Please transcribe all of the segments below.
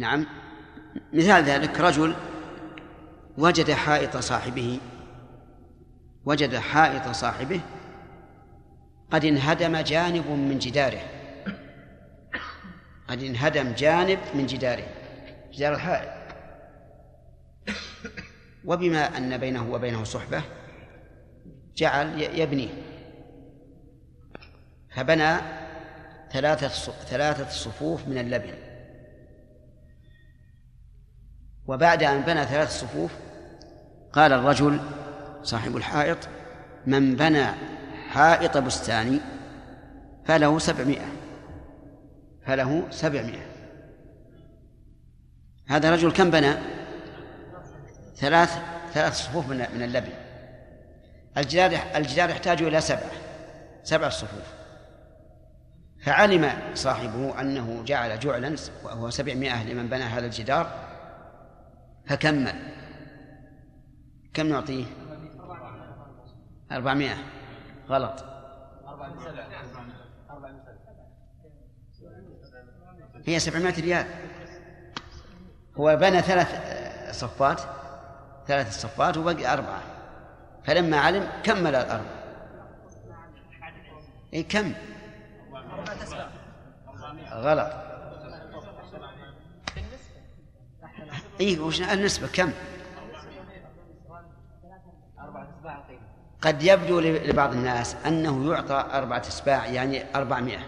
نعم. مثال ذلك رجل وجد حائط صاحبه وجد حائط صاحبه قد انهدم جانب من جداره. قد انهدم جانب من جداره جدار الحائط. وبما أن بينه وبينه صحبة جعل يبنيه. فبنى ثلاثة ثلاثة صفوف من اللبن. وبعد أن بنى ثلاث صفوف قال الرجل صاحب الحائط من بنى حائط بستاني فله سبعمائة فله سبعمائة. هذا رجل كم بنى؟ ثلاث ثلاث صفوف من من اللبن. الجدار الجدار يحتاج إلى سبعة سبع صفوف. فعلم صاحبه أنه جعل جعلا وهو سبعمائة لمن بنى هذا الجدار فكمل. كم نعطيه؟ أربعمائة غلط. هي سبعمائة ريال. هو بنى ثلاث صفات ثلاث صفات وبقي أربعة. فلما علم كمل الأربعة. إيه كم؟ غلط. إيه وش النسبة؟ كم؟ قد يبدو لبعض الناس أنه يعطى أربعة أسباع يعني أربعمائة.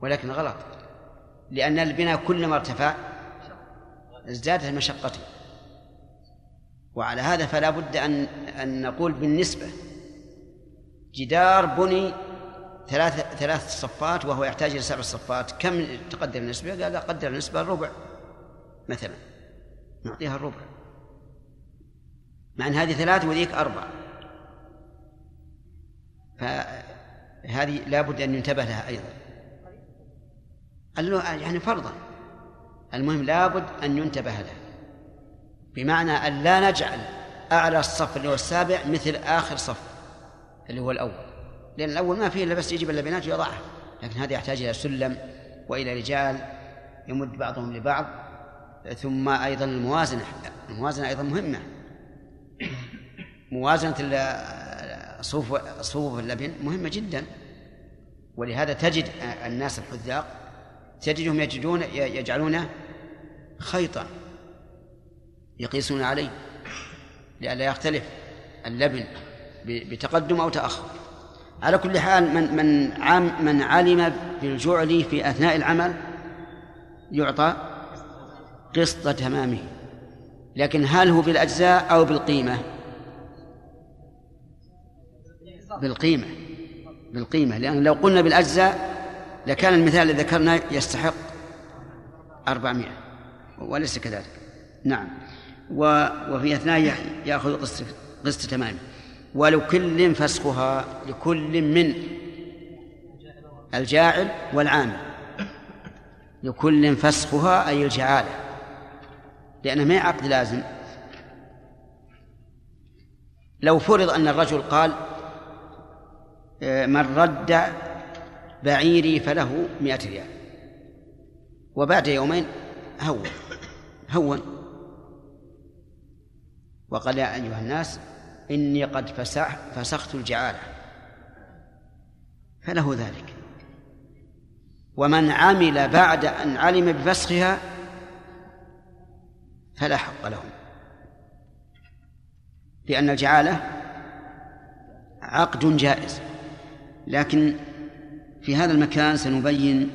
ولكن غلط لأن البناء كلما ارتفع ازدادت مشقته وعلى هذا فلا بد أن أن نقول بالنسبة جدار بني ثلاث ثلاث صفات وهو يحتاج إلى سبع صفات. كم تقدر النسبة؟ قال قدر النسبة الربع مثلا. نعطيها الربع. مع أن هذه ثلاث وذيك أربع. فهذه لابد أن ينتبه لها أيضا. يعني فرضا. المهم لابد أن ينتبه لها. بمعنى أن لا نجعل أعلى الصف اللي هو السابع مثل آخر صف اللي هو الأول. لأن الأول ما فيه إلا بس يجيب اللبنات ويضعها. لكن هذا يحتاج إلى سلم وإلى رجال يمد بعضهم لبعض. ثم أيضا الموازنة الموازنة أيضا مهمة. موازنة صفوف صفوف اللبن مهمة جدا. ولهذا تجد الناس الحذاق تجدهم يجدون يجعلون خيطا يقيسون عليه لئلا يختلف اللبن بتقدم أو تأخر. على كل حال من من عم من علم بالجعل في أثناء العمل يعطى قسط تمامه لكن هل هو بالأجزاء أو بالقيمة؟ بالقيمة بالقيمة لأن لو قلنا بالأجزاء لكان المثال الذي ذكرنا يستحق أربعمائة وليس كذلك. نعم. وفي أثناء يأخذ قسط قسط تمامه. ولكل فسخها لكل من؟ الجاعل والعامل. لكل فسخها أي الجعالة. لأنه ما عقد لازم. لو فرض أن الرجل قال آه، من رد بعيري فله مئة ريال. وبعد يومين هون هون. وقال يا أيها الناس إني قد فسخت الجعالة. فله ذلك. ومن عمل بعد أن علم بفسخها فلا حق له. لأن الجعالة عقد جائز. لكن في هذا المكان سنبين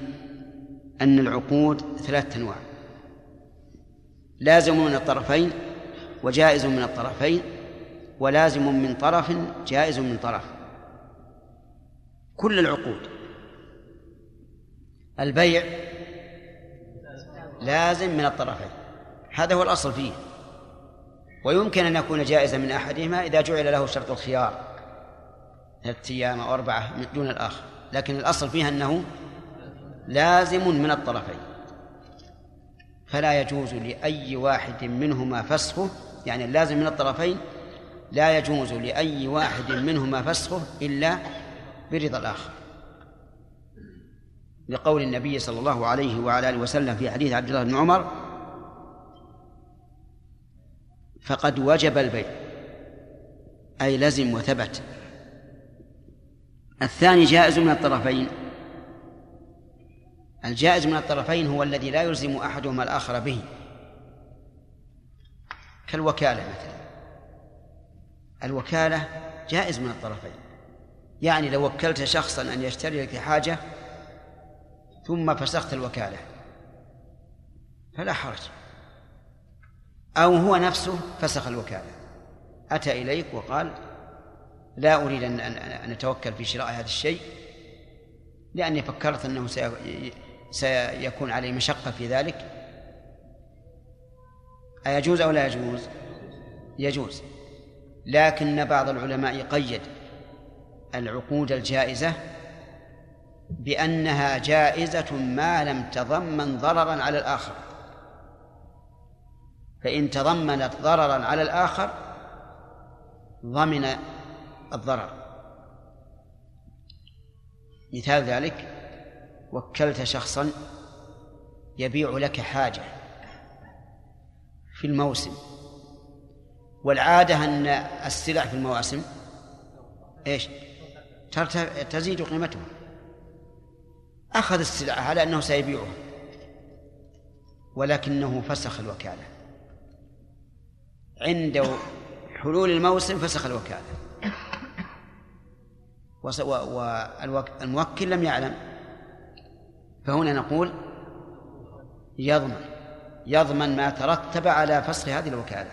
أن العقود ثلاثة أنواع. لازم من الطرفين وجائز من الطرفين ولازم من طرف جائز من طرف. كل العقود. البيع لازم من الطرفين. هذا هو الأصل فيه. ويمكن أن يكون جائزا من أحدهما إذا جعل له شرط الخيار. ثلاثة أيام أو أربعة دون الآخر. لكن الأصل فيها أنه لازم من الطرفين. فلا يجوز لأي واحد منهما فسخه يعني اللازم من الطرفين لا يجوز لأي واحد منهما فسخه إلا برضا الآخر. لقول النبي صلى الله عليه وعلى آله وسلم في حديث عبد الله بن عمر فقد وجب البيع. أي لزم وثبت. الثاني جائز من الطرفين. الجائز من الطرفين هو الذي لا يلزم احدهما الآخر به. كالوكالة مثلا. الوكالة جائز من الطرفين. يعني لو وكلت شخصا أن يشتري لك حاجة ثم فسخت الوكالة. فلا حرج. أو هو نفسه فسخ الوكالة. أتى إليك وقال لا أريد أن أن أتوكل في شراء هذا الشيء لأني فكرت أنه سيكون علي مشقة في ذلك. أيجوز أو لا يجوز؟ يجوز. لكن بعض العلماء قيد العقود الجائزة بأنها جائزة ما لم تضمن ضررا على الآخر. فإن تضمنت ضررا على الآخر ضمن الضرر. مثال ذلك وكلت شخصا يبيع لك حاجة في الموسم والعادة أن السلع في المواسم إيش؟ تزيد قيمتها أخذ السلعة على أنه سيبيعها ولكنه فسخ الوكالة. عند حلول الموسم فسخ الوكالة. والموكل لم يعلم. فهنا نقول يضمن يضمن ما ترتب على فسخ هذه الوكالة.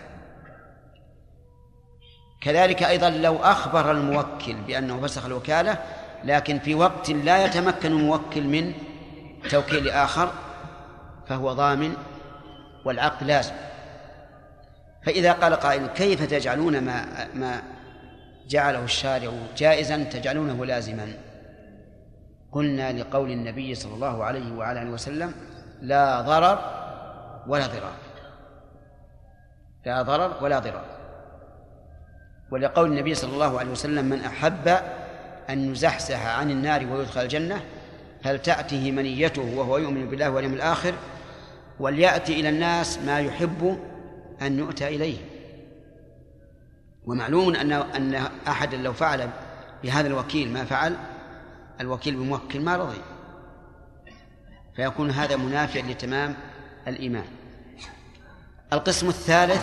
كذلك أيضا لو أخبر الموكل بأنه فسخ الوكالة لكن في وقت لا يتمكن الموكل من توكيل آخر فهو ضامن والعقد لازم. فإذا قال قائل كيف تجعلون ما ما جعله الشارع جائزا تجعلونه لازما؟ قلنا لقول النبي صلى الله عليه وعلى آله وسلم لا ضرر ولا ضرار. لا ضرر ولا ضرار. ولقول النبي صلى الله عليه وسلم من أحب أن يزحزح عن النار ويدخل الجنة فلتأته منيته وهو يؤمن بالله واليوم الآخر؟ وليأتي إلى الناس ما يحب أن يؤتى إليه. ومعلوم أن أن أحدا لو فعل بهذا الوكيل ما فعل الوكيل بموكل ما رضي. فيكون هذا منافع لتمام الإيمان. القسم الثالث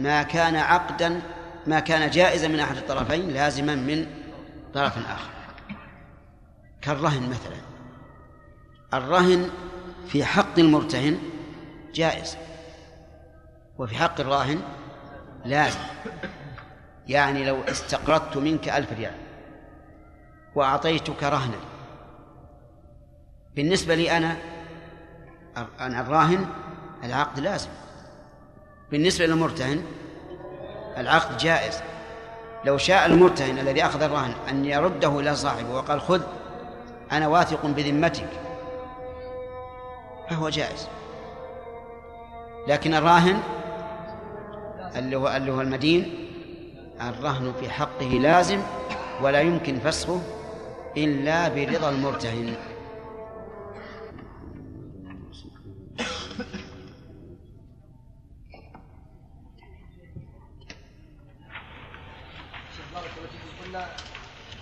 ما كان عقدا ما كان جائزا من أحد الطرفين لازما من طرف آخر. كالرهن مثلا. الرهن في حق المرتهن جائز. وفي حق الراهن لازم. يعني لو استقرضت منك ألف ريال وأعطيتك رهنا بالنسبة لي أنا أنا الراهن العقد لازم. بالنسبة للمرتهن العقد جائز. لو شاء المرتهن الذي أخذ الرهن أن يرده إلى صاحبه وقال خذ أنا واثق بذمتك فهو جائز. لكن الراهن اللي هو اللي هو المدين الرهن في حقه لازم ولا يمكن فسخه إلا برضا المرتهن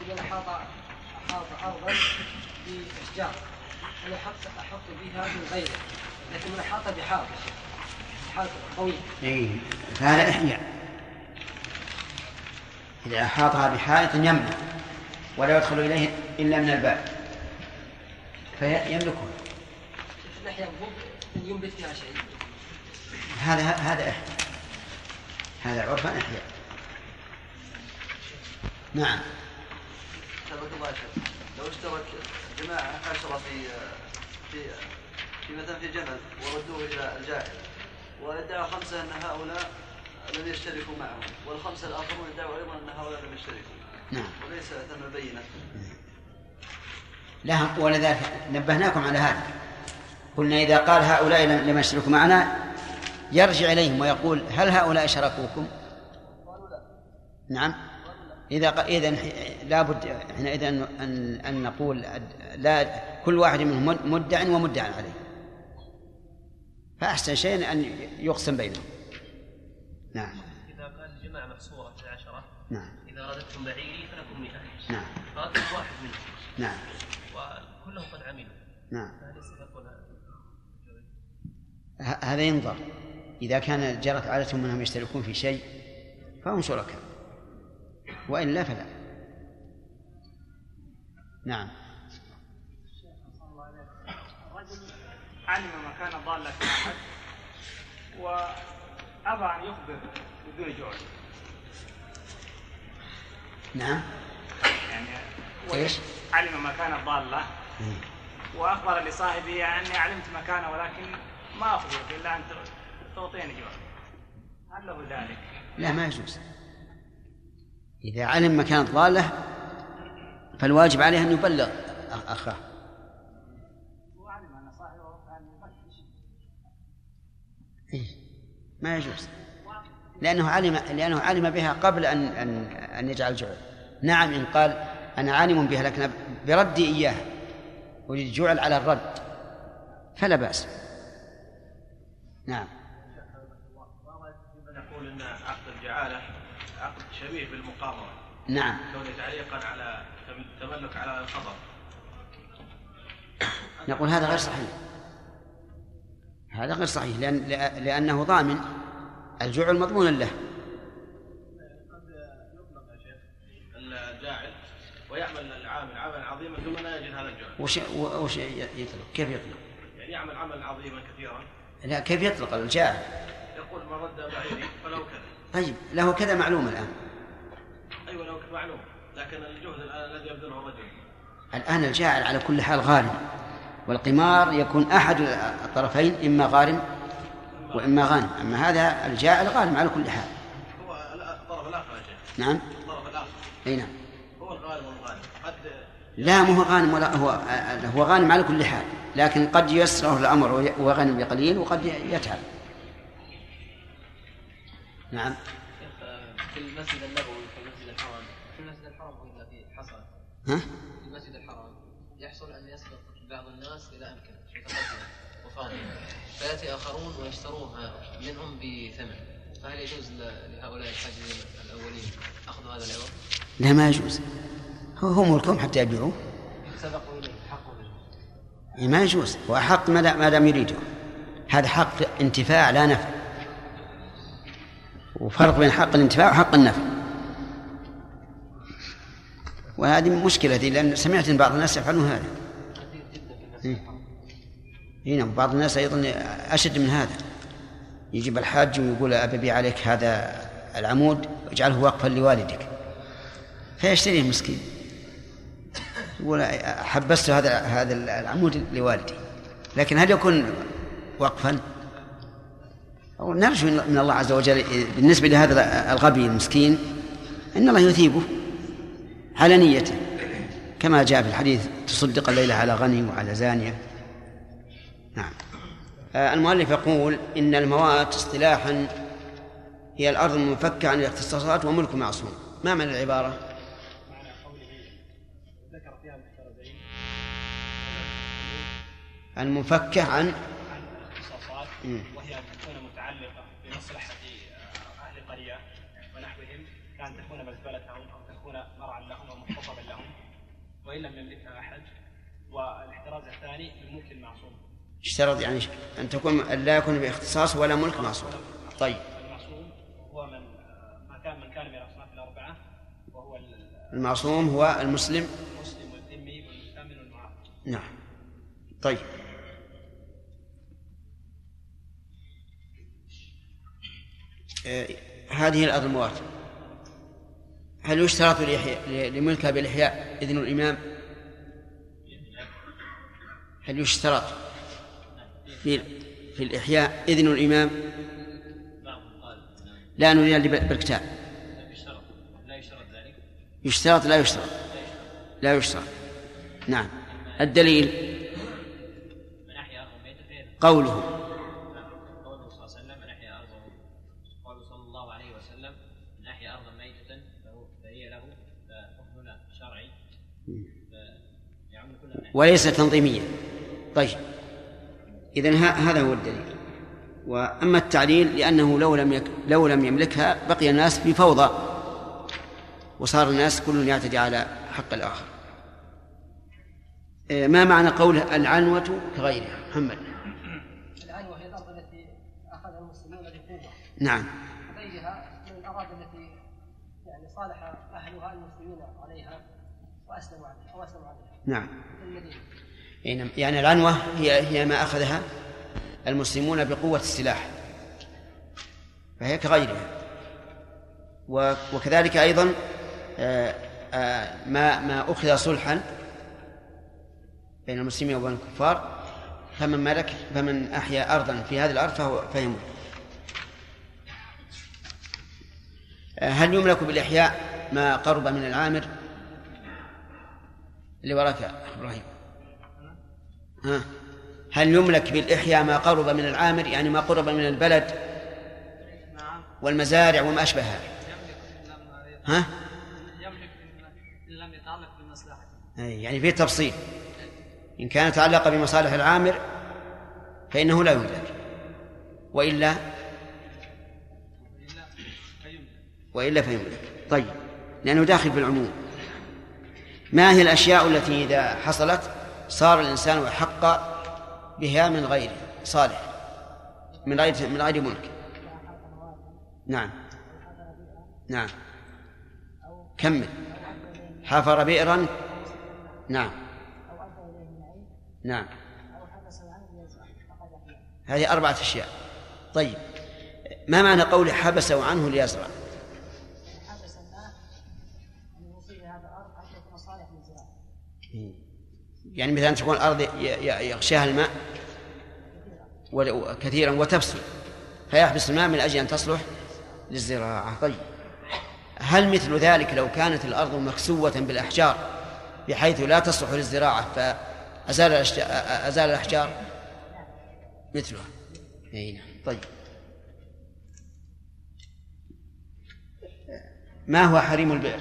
إذا أحاط أحاط أرضا بأشجار أنا أحط أحط بها من غيره لكن من أحاط بحائط حائط قوي إيه هذا إحياء. إذا أحاطها بحائط يمنع ولا يدخل إليه إلا من الباب. فيملكه ينبت فيها شيء هذا هذا إحياء. هذا عرفا إحياء. نعم. لو اشترك جماعة عشرة في في في مثلا في جمل وردوه إلى الجاهل وادعى خمسة أن هؤلاء لم يشتركوا معهم والخمسة الآخرون ادعوا أيضا أن هؤلاء لم يشتركوا. نعم. وليس ثم بينة. لا ولذلك نبهناكم على هذا. قلنا إذا قال هؤلاء لم يشتركوا معنا يرجع إليهم ويقول هل هؤلاء شركوكم؟ نعم. إذا إذا لابد حينئذ أن أن نقول لا كل واحد منهم مدع ومدع عليه. فأحسن شيء أن يقسم بينهم. نعم. إذا كان الجماعة محصورة في العشرة نعم. إذا رددتم بعيري فلكم مئة. نعم. رددتم واحد منهم نعم. وكلهم قد عملوا. نعم. هذا؟ ينظر. إذا كان جرت عادتهم أنهم يشتركون في شيء فهم شركاء وإلا فلا. نعم. رجل علم مكان ضالة أحد وأبى أن يخبر بدون جهد نعم. يعني إيش؟ علم مكان الضالة. وأخبر لصاحبه أني علمت مكانه ولكن ما أخبرك إلا أن تعطيني جهد هل له ذلك؟ لا ما يجوز. إذا علم مكان الضالة فالواجب عليه أن يبلغ أخ- أخاه هو علم أن صاحبه كان يفتش إيه؟ ما يجوز. لأنه علم لأنه علم بها قبل أن أن أن يجعل جعل. نعم إن قال أنا عالم بها لكن بردي إياها. أريد جعل على الرد. فلا بأس. نعم. نقول أن عقد الجعالة عقد شبيه بالمقامرة نعم. كونه تعليقا على تم- تملك على الخبر. نقول هذا غير صحيح. هذا غير صحيح لأن لأنه ضامن الجعل مضمون له. ويعمل العامل عملا عظيما ثم لا يجد هذا وش وش يطلق؟ كيف يطلق؟ يعني يعمل عملا عظيما كثيرا لا كيف يطلق الجاعل يقول من رد بعيري فله كذا طيب له كذا معلوم الآن. أيوه كان معلوم لكن الجهد الآن الذي يبذله الرجل. الآن الجاعل على كل حال غارم والقمار يكون أحد الطرفين إما غارم وإما غانم. أما هذا الجاعل غارم على كل حال. هو الطرف الآخر يا شيخ. نعم. الطرف الآخر. أي نعم. هو الغالب والغالب قد لا مو هو غانم ولا هو هو غانم على كل حال. لكن قد ييسره الأمر وهو غنم بقليل وقد يتعب. نعم. في المسجد النبوي في المسجد الحرام في المسجد الحرام حصل؟ ها؟ في المسجد الحرام يحصل أن يسبق بعض الناس إلى أمكنة متقدمة وفاضية فيأتي آخرون ويشتروها منهم بثمن. فهل يجوز لهؤلاء الحاجزين الأولين أخذ هذا العوض؟ لا ما يجوز. هو ملكهم حتى يبيعوه. سبقوا إليه حقه منه. إيه ما يجوز. هو حق ما دام- يريده. هذا حق انتفاع لا نفع. وفرق بين حق الانتفاع وحق النفع. وهذه مشكلة دي لأن سمعت بعض الناس يفعلون هذا كثير جدا في المسجد إيه. الحرام هنا بعض الناس أيضا أشد من هذا. يجيب الحاج ويقول أبي عليك هذا العمود واجعله وقفا لوالدك. فيشتريه مسكين. يقول حبست هذا هذا العمود لوالدي. لكن هل يكون وقفا؟ نرجو من الله عز وجل بالنسبة لهذا الغبي المسكين أن الله يثيبه على نيته كما جاء في الحديث تصدق الليلة على غني وعلى زانية. نعم آه، المؤلف يقول إن الموات اصطلاحا هي الأرض المنفكة عن الاختصاصات وملك معصوم ما معنى العبارة؟ معنى قوله ذكر فيها المحترزين المنفكة عن عن الاختصاصات. وهي أن تكون متعلقة بمصلحة أهل قرية ونحوهم كأن تكون مزبلتهم أو تكون مرعا لهم أو محتطبا لهم وإن لم يملكها أحد والإحتراز الثاني اشترط يعني أن تكون أن لا يكون باختصاص ولا ملك معصوم طيب. المعصوم هو من ما كان من كان من الأصناف الأربعة وهو ال- المعصوم هو المسلم. المسلم والذمي والمعاهد نعم. طيب. آه، هذه الأرض الموات هل يشترط لملكها بالإحياء إذن الإمام؟ هل يشترط؟ في في الإحياء. إذن الإمام؟ لا نريد بالكتاب لا يشترط ذلك يشترط لا يشترط. لا يشترط. نعم. الدليل قوله وليس تنظيميا طيب. إذن هذا هو الدليل. وأما التعليل لأنه لو لم يك... لو لم يملكها بقي الناس في فوضى وصار الناس كل يعتدي على حق الآخر. إيه، ما معنى قوله العنوة كغيرها؟ محمد. العنوة هي الأرض التي أخذها المسلمون بقوة. نعم. غيرها من الأراضي التي يعني صالح أهلها المسلمين عليها وأسلموا عليها أو أسلموا عليها. نعم. يعني العنوة هي هي ما أخذها المسلمون بقوة السلاح. فهي كغيرها. وكذلك أيضا آه، آه، ما ما أخذ صلحا بين المسلمين وبين الكفار فمن ملك فمن أحيا أرضا في هذه الأرض فهو فهي ملك آه، هل يملك بالإحياء ما قرب من العامر؟ اللي وراك إبراهيم. هل يملك بالإحياء ما قرب من العامر يعني ما قرب من البلد والمزارع وما أشبهها؟ ها؟ يملك إن لم يتعلق يعني في تفصيل. إن كان تعلق بمصالح العامر فإنه لا يملك. وإلا؟ وإلا فيملك. طيب لأنه داخل في العموم. ما هي الأشياء التي إذا حصلت صار الإنسان أحق بها من غيره صالح من غير من غير ملك. نعم. نعم. كمل. حفر بئرا. نعم. نعم. هذه أربعة أشياء. طيب. ما معنى قول حبسه عنه ليزرع؟ يعني مثلا تكون الأرض يغشاها الماء كثيرا وتفسد فيحبس الماء من أجل أن تصلح للزراعة. طيب هل مثل ذلك لو كانت الأرض مكسوة بالأحجار بحيث لا تصلح للزراعة فأزال أزال الأحجار؟ مثلها. أي نعم. طيب. ما هو حريم البئر؟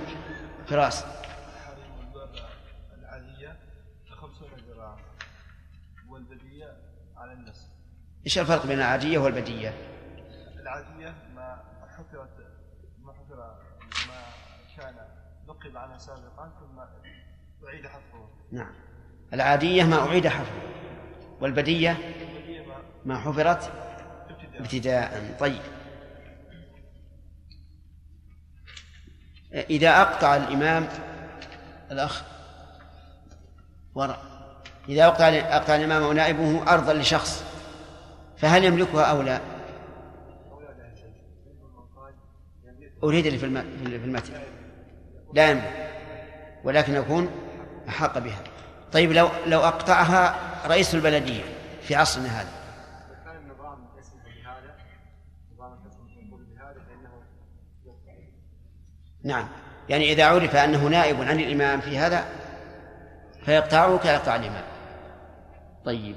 فراس حريم البئر العادية خمسون ذراعا والبدية إيش الفرق بين العادية والبدية؟ العادية ما حفرت ما حفر ما كان نقب عنها سابقا ثم أعيد حفره. نعم. العادية ما أعيد حفره. والبدية البدية ما حفرت ابتداء. ابتداء. طيب. إذا أقطع الإمام الأخ وراء إذا أقطع أقطع الإمام أو نائبه أرضا لشخص فهل يملكها أو لا؟ أريد في الم- في المتن. لا يملك ولكن يكون أحق بها. طيب لو لو أقطعها رئيس البلدية في عصرنا هذا. نعم. يعني إذا عرف أنه نائب عن الإمام في هذا فيقطعه كيقطع الإمام. طيب.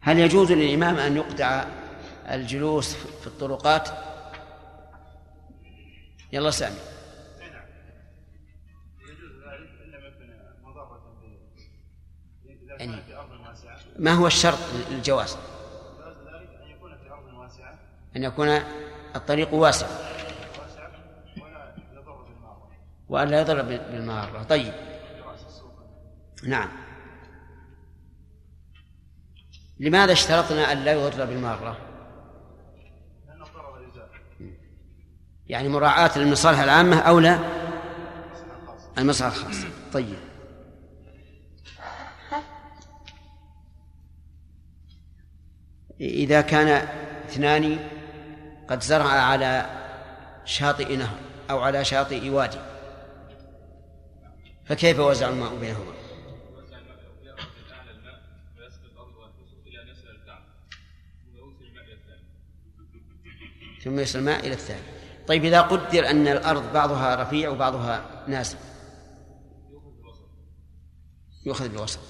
هل يجوز للإمام أن يقطع الجلوس في الطرقات؟ يلا سامي. يعني- ما هو الشرط للجواز؟ أن يكون الطريق واسع. وأن لا يضرب بالمارة طيب. نعم. لماذا اشترطنا أن لا يضرب بالمارة؟ يعني مراعاة للمصالح العامة أو لا؟ المصلحة الخاصة. طيب. إذا كان اثنان قد زرعا على شاطئ نهر أو على شاطئ وادي فكيف وزع الماء بينهما؟ ثم يصل الماء إلى الثاني. طيب إذا قدر أن الأرض بعضها رفيع وبعضها نازل يؤخذ بالوسط.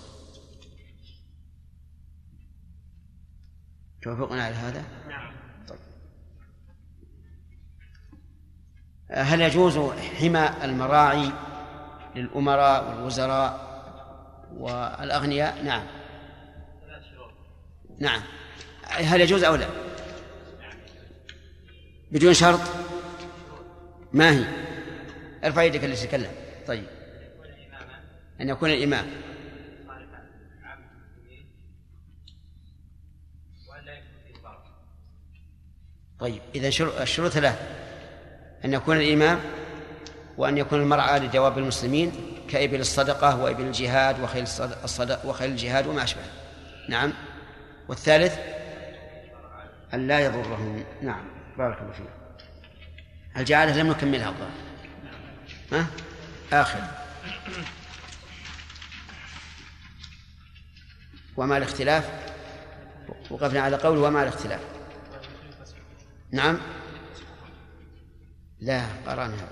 توافقنا على هذا؟ نعم. طيب. هل يجوز حمى المراعي للأمراء والوزراء والأغنياء؟ نعم. نعم. هل يجوز أو لا؟ بدون شرط؟ ما هي؟ ارفع يدك اللي تتكلم. طيب. أن يكون الإمام. طيب إذا الشروط ثلاثة. أن يكون الإمام وأن يكون المرعى لجواب المسلمين كإبل الصدقة وإبل الجهاد وخيل الصدق وخيل الجهاد وما أشبه. نعم. والثالث أن لا يضرهم. نعم. بارك الله فيك. الجعالة لم نكملها. الظاهر ها؟ آخر. وما الاختلاف؟ وقفنا على قول وما الاختلاف. نعم؟ لا قرانها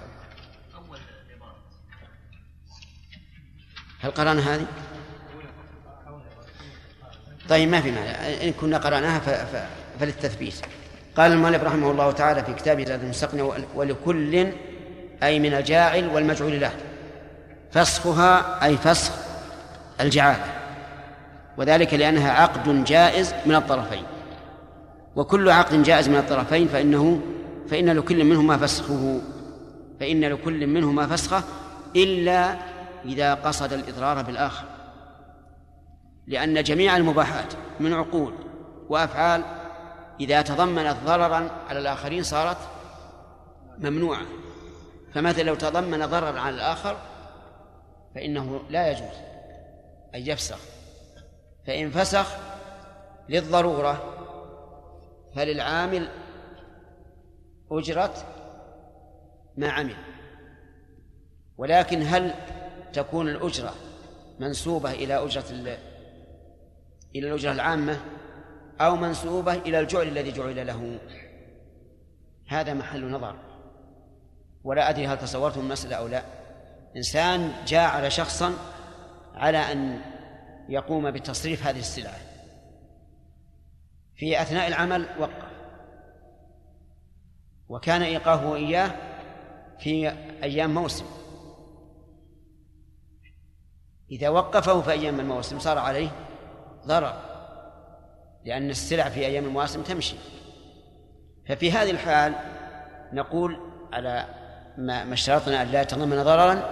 هل قرأنا هذه؟ طيب ما في معنى إن كنا قرأناها فللتثبيت. قال المؤلف رحمه الله تعالى في كتابه زاد المستقنع ولكل أي من الجاعل والمجعول له. فسخها أي فسخ الجعالة وذلك لأنها عقد جائز من الطرفين. وكل عقد جائز من الطرفين فإنه فإن لكل منهما فسخه. فإن لكل منهما فسخه إلا إذا قصد الإضرار بالآخر. لأن جميع المباحات من عقول وأفعال إذا تضمنت ضررا على الآخرين صارت ممنوعة. فمثلا لو تضمن ضررا على الآخر فإنه لا يجوز أن يفسخ. فإن فسخ للضرورة فللعامل أجرة ما عمل. ولكن هل تكون الأجرة منسوبة إلى أجرة إلى الأجرة العامة؟ أو منسوبة إلى الجعل الذي جعل له. هذا محل نظر. ولا أدري هل تصورتم المسألة أو لا. إنسان جاعل شخصا على أن يقوم بتصريف هذه السلعة. في أثناء العمل وقف وكان إيقافه إياه في أيام موسم. إذا وقفه في أيام الموسم صار عليه ضرر. لأن السلع في أيام المواسم تمشي. ففي هذه الحال نقول على ما اشترطنا أن لا يتضمن ضررا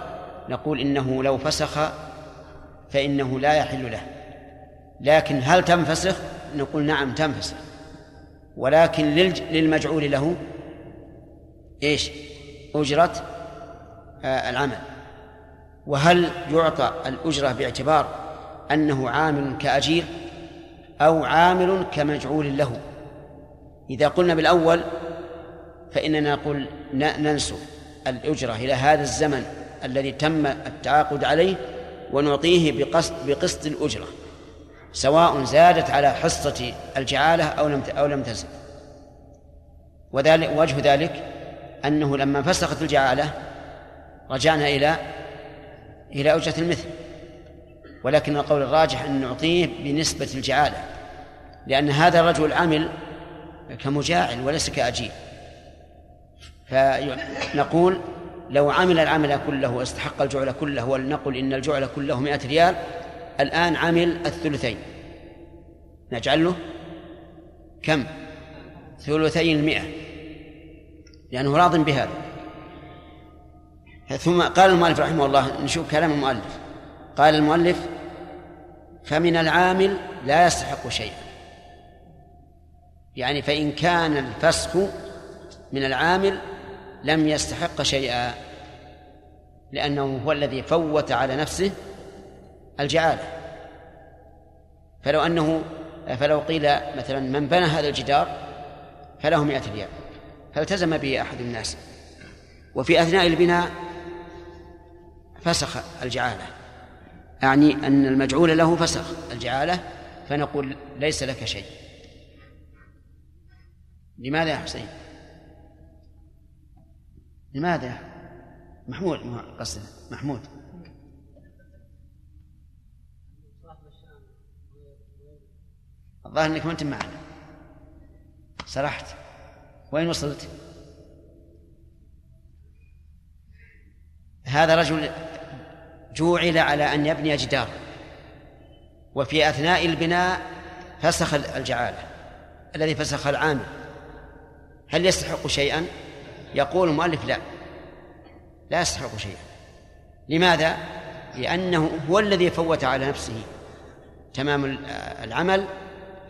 نقول إنه لو فسخ فإنه لا يحل له. لكن هل تنفسخ؟ نقول نعم تنفسخ. ولكن للمجعول له إيش؟ أجرة آه العمل. وهل يعطى الأجرة باعتبار أنه عامل كأجير؟ أو عامل كمجعول له. إذا قلنا بالأول فإننا نقول ننسب الأجرة إلى هذا الزمن الذي تم التعاقد عليه ونعطيه بقسط بقسط الأجرة سواء زادت على حصة الجعالة أو لم أو لم تزد. وذلك وجه ذلك أنه لما فسخت الجعالة رجعنا إلى إلى أجرة المثل. ولكن القول الراجح أن نعطيه بنسبة الجعالة لأن هذا الرجل عمل كمجاعل وليس كأجير. فنقول لو عمل العمل كله واستحق الجعل كله ولنقل إن الجعل كله مئة ريال الآن عمل الثلثين. نجعل له كم؟ ثلثي المئة لأنه راض بهذا. ثم قال المؤلف رحمه الله نشوف كلام المؤلف. قال المؤلف فمن العامل لا يستحق شيئا. يعني فإن كان الفسخ من العامل لم يستحق شيئا لأنه هو الذي فوت على نفسه الجعالة. فلو أنه فلو قيل مثلا من بنى هذا الجدار فله مئة ريال فالتزم به أحد الناس. وفي أثناء البناء فسخ الجعالة. أعني أن المجعول له فسخ الجعالة فنقول ليس لك شيء لماذا يا حسين؟ لماذا؟ محمود قصد محمود الظاهر إنك ما أنت معنا سرحت وين وصلت؟ هذا رجل جوعل على أن يبني جدار. وفي أثناء البناء فسخ الجعالة الذي فسخ العامل. هل يستحق شيئا؟ يقول المؤلف لا. لا يستحق شيئا. لماذا؟ لأنه هو الذي فوت على نفسه تمام العمل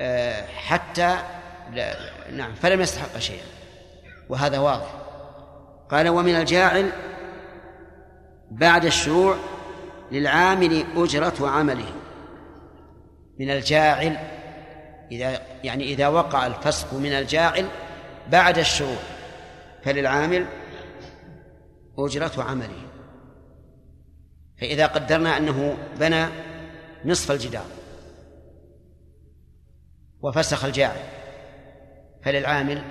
آه، حتى نعم فلم يستحق شيئا. وهذا واضح. قال ومن الجاعل بعد الشروع للعامل أجرة عمله. من الجاعل إذا يعني إذا وقع الفسق من الجاعل بعد الشروع فللعامل أجرة عمله. فإذا قدرنا أنه بنى نصف الجدار وفسخ الجاعل فللعامل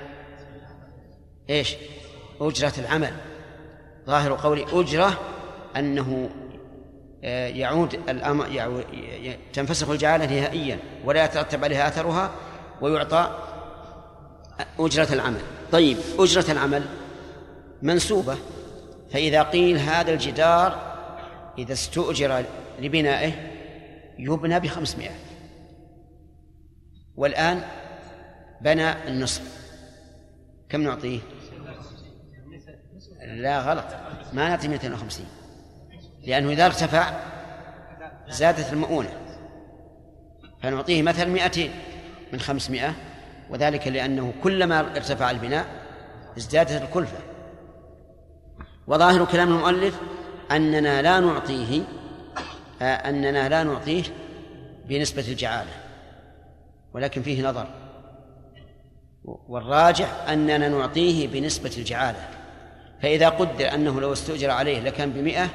إيش؟ أجرة العمل. ظاهر قولي أجرة أنه يعود الأمر تنفسخ الجعالة نهائيا ولا يترتب عليها أثرها ويعطى أجرة العمل. طيب أجرة العمل منسوبة. فإذا قيل هذا الجدار إذا استؤجر لبنائه يبنى بخمسمائة. والآن بنى النصف. كم نعطيه؟ لا غلط. ما نعطي 250 لأنه إذا ارتفع زادت المؤونة. فنعطيه مثلا 200 من 500 وذلك لأنه كلما ارتفع البناء ازدادت الكلفة. وظاهر كلام المؤلف أننا لا نعطيه آه، أننا لا نعطيه بنسبة الجعالة ولكن فيه نظر. والراجح أننا نعطيه بنسبة الجعالة. فإذا قدر أنه لو استؤجر عليه لكان بمئة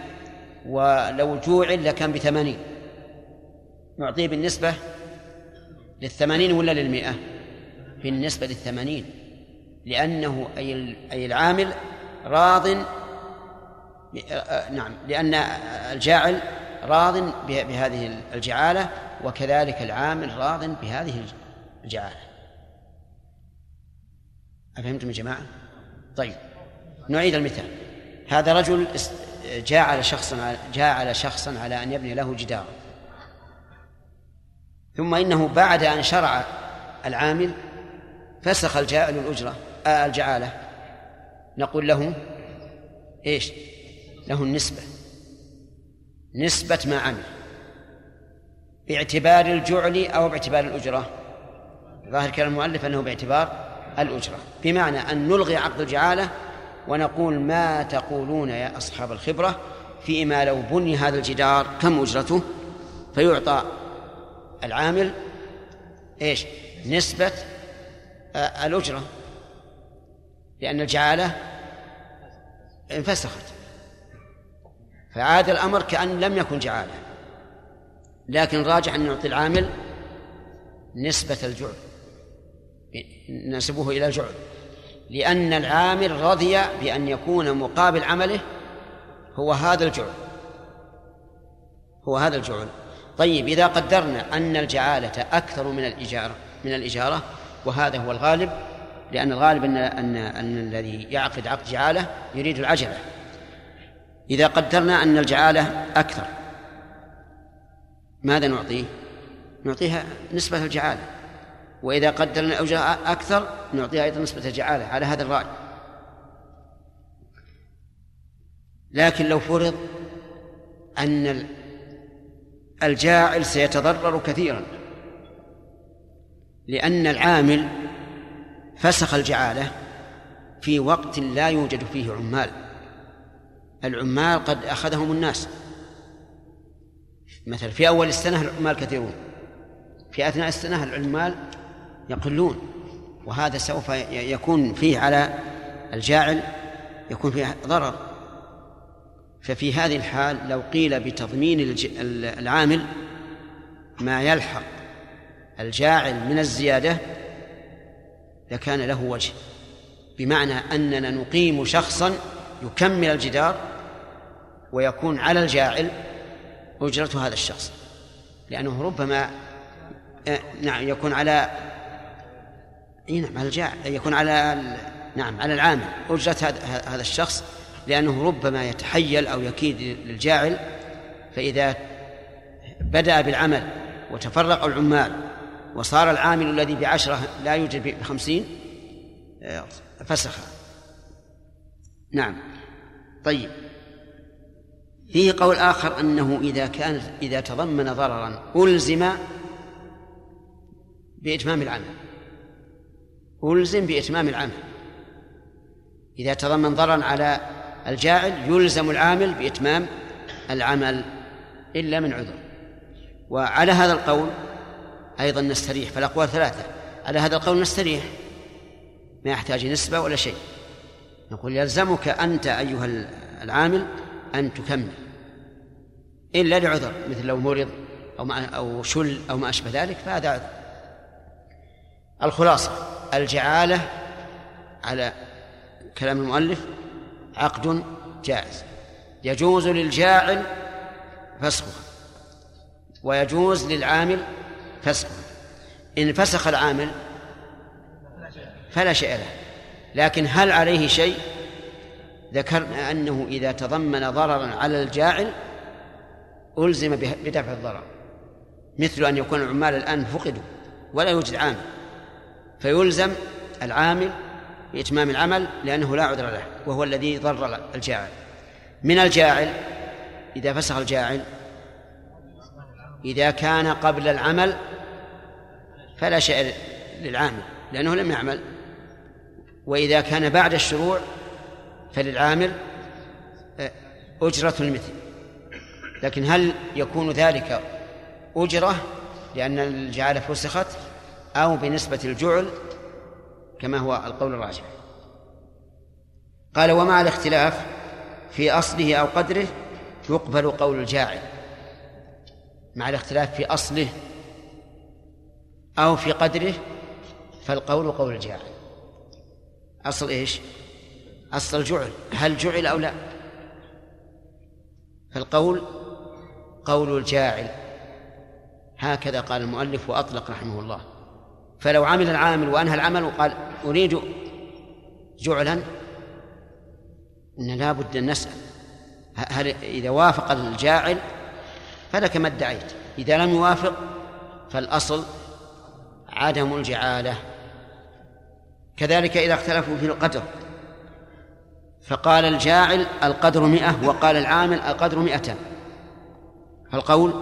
ولو جوعل لكان بثمانين. نعطيه بالنسبة للثمانين ولا للمئة؟ بالنسبة للثمانين. لأنه أي العامل راض نعم لأن الجاعل راض بهذه الجعالة وكذلك العامل راض بهذه الجعالة. أفهمتم يا جماعة؟ طيب نعيد المثال. هذا رجل جاعل شخصا جاعل شخصا على أن يبني له جدارا ثم إنه بعد أن شرع العامل فسخ الجاعل الأجرة آه الجعالة. نقول له إيش؟ له النسبة. نسبة ما عمل. باعتبار الجعل أو باعتبار الأجرة. ظاهر كلام المؤلف أنه باعتبار الأجرة. بمعنى أن نلغي عقد الجعالة ونقول ما تقولون يا أصحاب الخبرة فيما لو بني هذا الجدار كم أجرته؟ فيعطى العامل إيش؟ نسبة آه، الأجرة لأن الجعالة انفسخت. فعاد الأمر كأن لم يكن جعالة. لكن راجع أن نعطي العامل نسبة الجعل نسبه إلى الجعل. لأن العامل رضي بأن يكون مقابل عمله هو هذا الجعل. هو هذا الجعل. طيب إذا قدرنا أن الجعالة أكثر من الإجارة من الإجارة وهذا هو الغالب لأن الغالب أن أن أن الذي يعقد عقد جعالة يريد العجلة. إذا قدرنا أن الجعالة أكثر ماذا نعطيه؟ نعطيها نسبة الجعالة. وإذا قدرنا الأوجاع أكثر نعطيها أيضا نسبة الجعالة على هذا الرأي. لكن لو فرض أن الجاعل سيتضرر كثيرا لأن العامل فسخ الجعالة في وقت لا يوجد فيه عمال. العمال قد أخذهم الناس. مثلا في أول السنة العمال كثيرون. في أثناء السنة العمال يقلون وهذا سوف يكون فيه على الجاعل يكون فيه ضرر. ففي هذه الحال لو قيل بتضمين العامل ما يلحق الجاعل من الزيادة لكان له وجه بمعنى أننا نقيم شخصا يكمل الجدار ويكون على الجاعل أجرة هذا الشخص لأنه ربما آه، نعم يكون على إي نعم على يكون على نعم على العامل. أجرة هذا الشخص لأنه ربما يتحيل أو يكيد للجاعل فإذا بدأ بالعمل وتفرق العمال وصار العامل الذي بعشرة لا يوجد بخمسين آه، فسخ. نعم. طيب. فيه قول آخر أنه إذا كان إذا تضمن ضررا ألزم بإتمام العمل. ألزم بإتمام العمل إذا تضمن ضررا على الجاعل يلزم العامل بإتمام العمل إلا من عذر. وعلى هذا القول أيضا نستريح فالأقوال ثلاثة. على هذا القول نستريح. ما يحتاج نسبة ولا شيء. نقول يلزمك أنت أيها العامل أن تكمل. إلا لعذر مثل لو مرض أو أو شل أو ما أشبه ذلك فهذا عذر. الخلاصة. الجعالة على كلام المؤلف عقد جائز. يجوز للجاعل فسخه ويجوز للعامل فسخه. إن فسخ العامل فلا شيء له لكن هل عليه شيء؟ ذكرنا أنه إذا تضمن ضررا على الجاعل ألزم بدفع الضرر مثل أن يكون العمال الآن فقدوا ولا يوجد عامل. فيلزم العامل بإتمام العمل لأنه لا عذر له وهو الذي ضر الجاعل. من الجاعل إذا فسخ الجاعل إذا كان قبل العمل فلا شيء للعامل لأنه لم يعمل. وإذا كان بعد الشروع فللعامل آه، أجرة المثل لكن هل يكون ذلك أجرة لأن الجعالة فسخت؟ أو بنسبة الجعل كما هو القول الراجح. قال ومع الاختلاف في أصله أو قدره يقبل قول الجاعل. مع الاختلاف في أصله أو في قدره فالقول قول الجاعل. أصل إيش؟ أصل الجعل. هل جعل أو لا؟ فالقول قول الجاعل. هكذا قال المؤلف وأطلق رحمه الله. فلو عمل العامل وأنهى العمل وقال أريد جعلا إن لا بد أن نسأل. هل إذا وافق الجاعل فلك ما ادعيت. إذا لم يوافق فالأصل عدم الجعالة. كذلك إذا اختلفوا في القدر. فقال الجاعل القدر مئة وقال العامل القدر مئتان. فالقول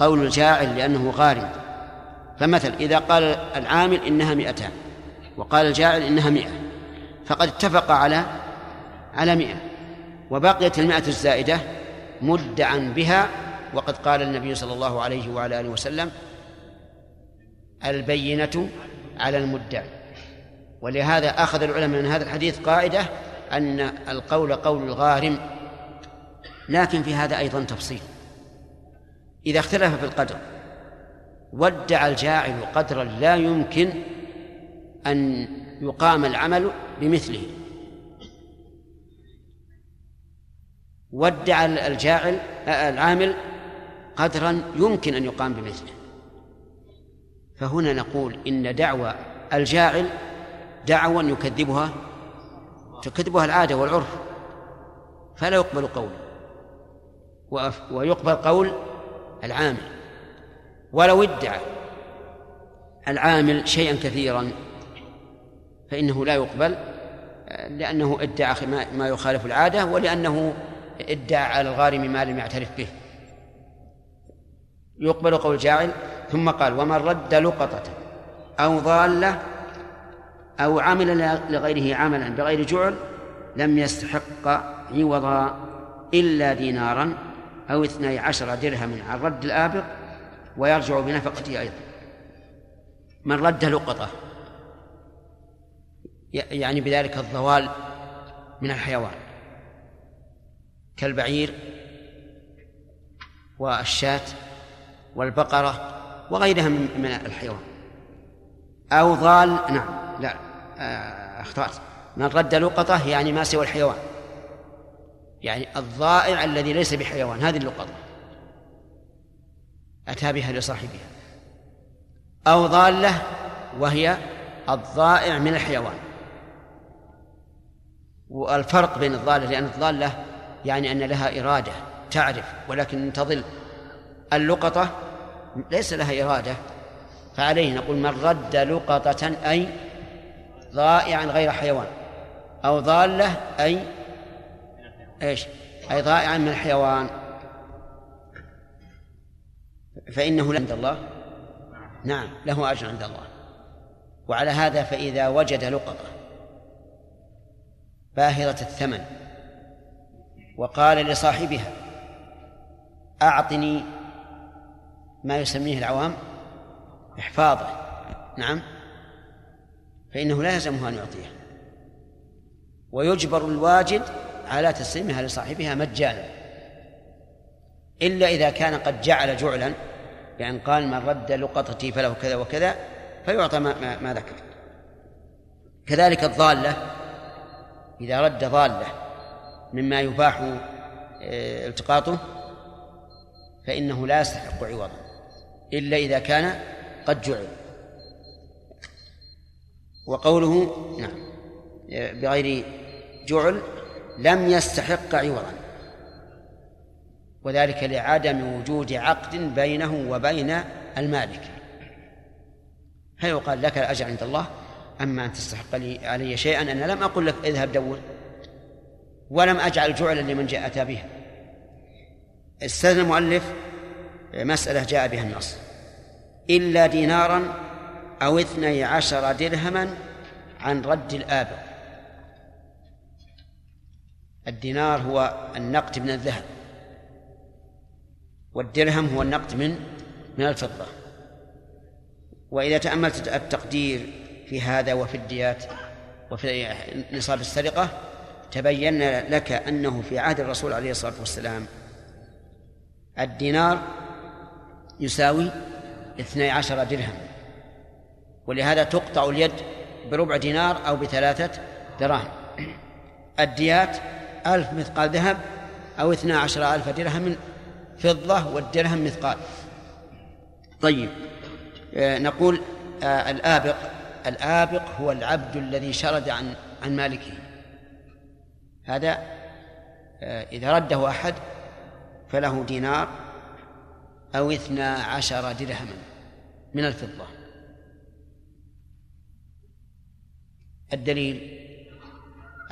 قول الجاعل لأنه غارم. فمثل إذا قال العامل إنها مئتان وقال الجاعل إنها مئة فقد اتفق على على مئة وبقيت المئة الزائدة مدعا بها وقد قال النبي صلى الله عليه وعلى آله وسلم البينة على المدعي ولهذا أخذ العلماء من هذا الحديث قاعدة أن القول قول الغارم لكن في هذا أيضا تفصيل. إذا اختلف في القدر وادعى الجاعل قدرا لا يمكن أن يقام العمل بمثله. وادعى الجاعل العامل قدرا يمكن أن يقام بمثله. فهنا نقول إن دعوى الجاعل دعوى يكذبها تكذبها العادة والعرف. فلا يقبل قول ويقبل قول العامل. ولو ادعى العامل شيئا كثيرا فإنه لا يقبل لأنه ادعى ما يخالف العادة ولأنه ادعى على الغارم ما لم يعترف به. يقبل قول جاعل ثم قال ومن رد لقطة أو ضالة أو عمل لغيره عملا بغير جعل لم يستحق عوضا إلا دينارا أو اثني عشر درهما عن رد الآبق ويرجع بنفقته أيضا. من رد لقطة يعني بذلك الضوال من الحيوان كالبعير والشاة والبقرة وغيرها من الحيوان. أو ضال نعم لا آه، أخطأت. من رد لقطة يعني ما سوى الحيوان. يعني الضائع الذي ليس بحيوان هذه اللقطة. أتى بها لصاحبها. أو ضالة وهي الضائع من الحيوان. والفرق بين الضالة لأن الضالة يعني أن لها إرادة تعرف ولكن تضل اللقطة ليس لها إرادة. فعليه نقول من رد لقطة أي ضائعا غير حيوان. أو ضالة أي إيش؟ أي ضائعا من الحيوان. فإنه عند الله؟ نعم له أجر عند الله. وعلى هذا فإذا وجد لقطة باهرة الثمن وقال لصاحبها أعطني ما يسميه العوام إحفاظه. نعم فإنه لا يلزمه أن يعطيها ويجبر الواجد على تسليمها لصاحبها مجانا إلا إذا كان قد جعل جعلا بأن قال من رد لقطتي فله كذا وكذا فيعطى ما, ما, ما ذكر. كذلك الضالة إذا رد ضالة مما يباح آه، التقاطه فإنه لا يستحق عوضا إلا إذا كان قد جعل. وقوله نعم بغير جعل لم يستحق عوضا. وذلك لعدم وجود عقد بينه وبين المالك. فيقال لك الأجر عند الله أما أن تستحق لي علي شيئا؟ أنا لم أقل لك اذهب دور. ولم أجعل جعلا لمن جاء أتى بها. استثنى المؤلف مسألة جاء بها النص. إلا دينارا أو اثني عشر درهما عن رد الآبق الدينار هو النقد من الذهب. والدرهم هو النقد من من الفضة. وإذا تأملت التقدير في هذا وفي الديات وفي نصاب السرقة تبين لك أنه في عهد الرسول عليه الصلاة والسلام الدينار يساوي اثني عشر درهم. ولهذا تقطع اليد بربع دينار أو بثلاثة دراهم. الديات ألف مثقال ذهب أو اثنا عشر ألف درهم فضة والدرهم مثقال. طيب آه، نقول آه، الآبق الآبق هو العبد الذي شرد عن عن مالكه. هذا آه، إذا رده أحد فله دينار أو اثنا عشر درهما من الفضة. الدليل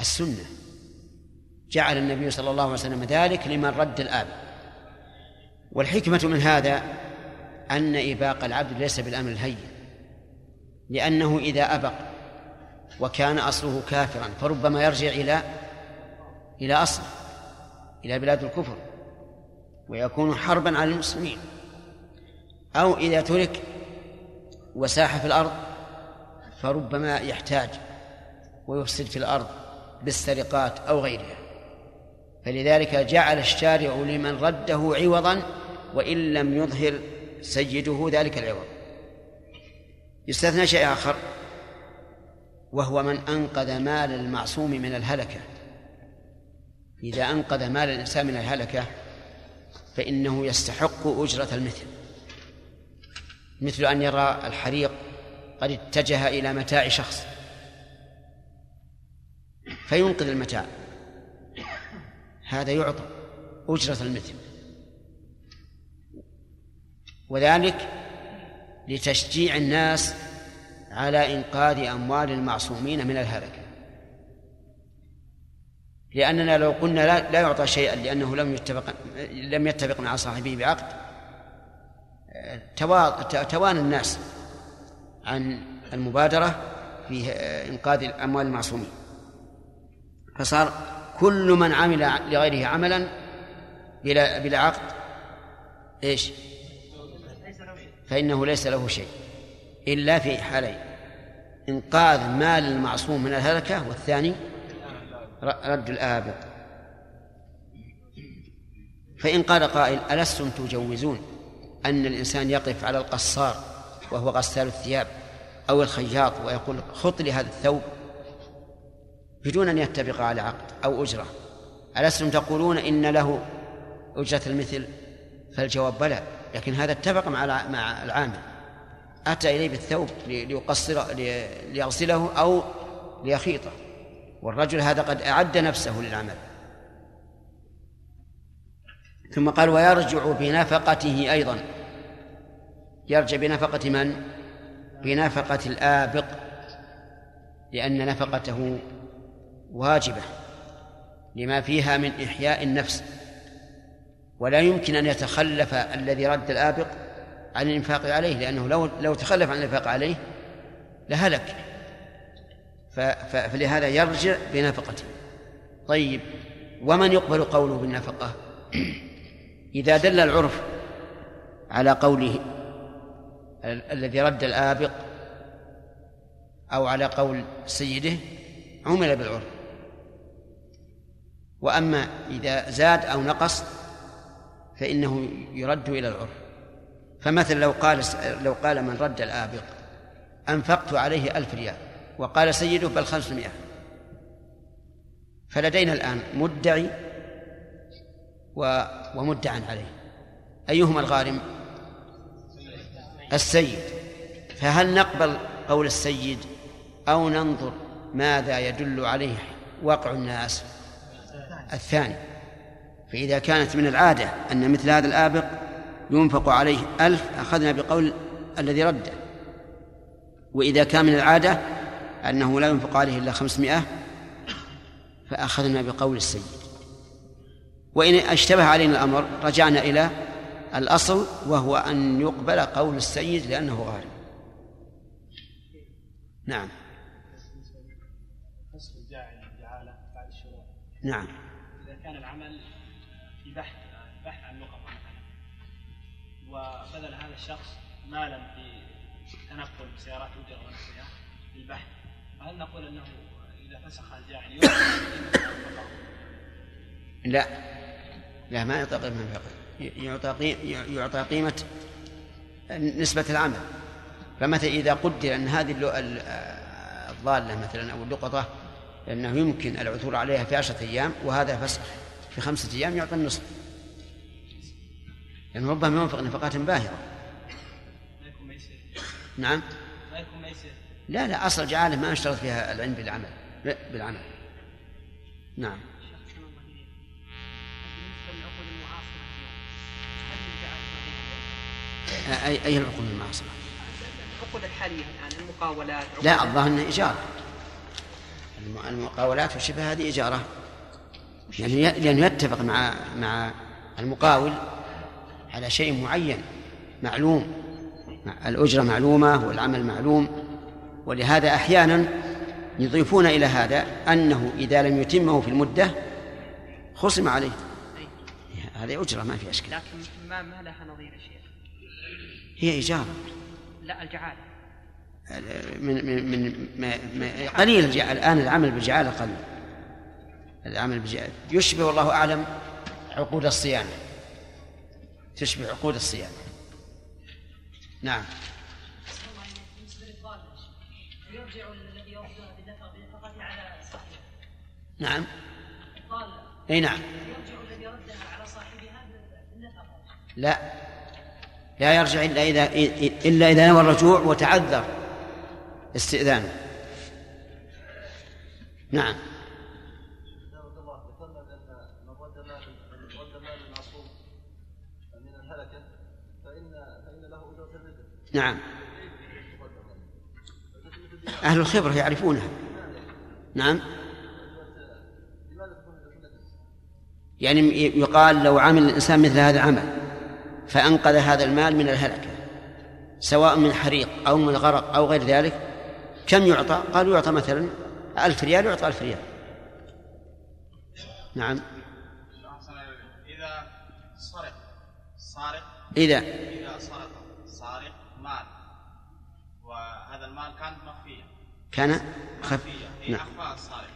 السنة. جعل النبي صلى الله عليه وسلم ذلك لمن رد الآب والحكمة من هذا أن إباق العبد ليس بالأمر الهين لأنه إذا أبق وكان أصله كافرا فربما يرجع إلى إلى أصله إلى بلاد الكفر ويكون حربا على المسلمين. أو إذا ترك وساح في الأرض فربما يحتاج ويفسد في الأرض بالسرقات أو غيرها. فلذلك جعل الشارع لمن رده عوضا وإن لم يظهر سيده ذلك العوض يستثنى شيء آخر وهو من أنقذ مال المعصوم من الهلكة. إذا أنقذ مال الإنسان من الهلكة فإنه يستحق أجرة المثل. مثل أن يرى الحريق قد اتجه إلى متاع شخص فينقذ المتاع. هذا يعطى أجرة المثل. وذلك لتشجيع الناس على إنقاذ أموال المعصومين من الهلكة لأننا لو قلنا لا, لا يعطى شيئا لأنه لم يتفق لم يتفق مع صاحبه بعقد توان الناس عن المبادرة في إنقاذ أموال المعصومين فصار كل من عمل لغيره عملا بلا بلا عقد إيش؟ فإنه ليس له شيء إلا في حالين إنقاذ مال المعصوم من الهلكة والثاني رد الآبق. فإن قال قائل ألستم تجوزون؟ أن الإنسان يقف على القصار وهو غسال الثياب أو الخياط ويقول خط لي هذا الثوب بدون أن يتفق على عقد أو أجرة. ألستم تقولون إن له أجرة المثل؟ فالجواب بلى. لكن هذا اتفق مع مع العامل. أتى إليه بالثوب ليقصر ليغسله أو ليخيطه. والرجل هذا قد أعد نفسه للعمل. ثم قال ويرجع بنفقته أيضا. يرجع بنفقة من؟ بنفقة الآبق لأن نفقته واجبة لما فيها من إحياء النفس. ولا يمكن أن يتخلف الذي رد الآبق عن الإنفاق عليه لأنه لو لو تخلف عن الإنفاق عليه لهلك. فلهذا يرجع بنفقته. طيب ومن يقبل قوله بالنفقة؟ إذا دل العرف على قوله الذي رد الآبق أو على قول سيده عمل بالعرف. وأما إذا زاد أو نقص فإنه يرد إلى العرف. فمثلا لو قال لو قال من رد الآبق أنفقت عليه ألف ريال وقال سيده بل خمسمائة. فلدينا الآن مدعي ومدعى عليه. أيهما الغارم؟ السيد. فهل نقبل قول السيد أو ننظر ماذا يدل عليه واقع الناس؟ الثاني. فإذا كانت من العادة أن مثل هذا الآبق ينفق عليه ألف أخذنا بقول الذي رده. وإذا كان من العادة أنه لا ينفق عليه إلا خمسمائة فأخذنا بقول السيد. وإن اشتبه علينا الأمر رجعنا إلى الأصل وهو أن يقبل قول السيد لأنه غالب نعم. نعم. الشخص مالا في تنقل بسيارات أجرة ونحوها للبحث فهل نقول أنه إذا فسخ الجاعل لا لا ما يعطى قيمة يعطى يعطى قيمة نسبة العمل. فمثلا إذا قدر أن هذه الضالة مثلا أو اللقطة لأنه يمكن العثور عليها في عشرة أيام وهذا فسخ في خمسة أيام يعطى النصف. لأنه يعني ربما ينفق نفقات باهرة نعم؟ لا لا أصل جعاله ما أشترط فيها العلم بالعمل بالعمل. نعم. أي أي العقود المعاصرة؟ العقود الحالية الآن المقاولات لا الظاهر أنه إيجار المقاولات والشبه هذه إجارة يعني لأنه يتفق مع مع المقاول على شيء معين معلوم. الأجرة معلومة والعمل معلوم. ولهذا أحيانا يضيفون إلى هذا أنه إذا لم يتمه في المدة خصم عليه. هذه أجرة ما في أشكال. لكن ما ما لها نظير شيخ؟ هي إيجار. لا الجعالة من من من ما ما قليل الآن العمل بالجعالة قليل العمل بالجعالة يشبه والله أعلم عقود الصيانة. تشبه عقود الصيانة. نعم. نعم. إي نعم. لا. لا يرجع إلا اذا إلا إذا نوى الرجوع وتعذر استئذانه. نعم. نعم. أهل الخبرة يعرفونها. نعم. يعني يقال لو عمل الإنسان مثل هذا العمل فأنقذ هذا المال من الهلكة سواء من حريق أو من غرق أو غير ذلك. كم يعطى؟ قالوا يعطى مثلا ألف ريال يعطى ألف ريال. نعم. إذا سرق سارق إذا؟ إذا سرق سارق مال وهذا المال كان مخفيا كان في نعم. أخفاء السارق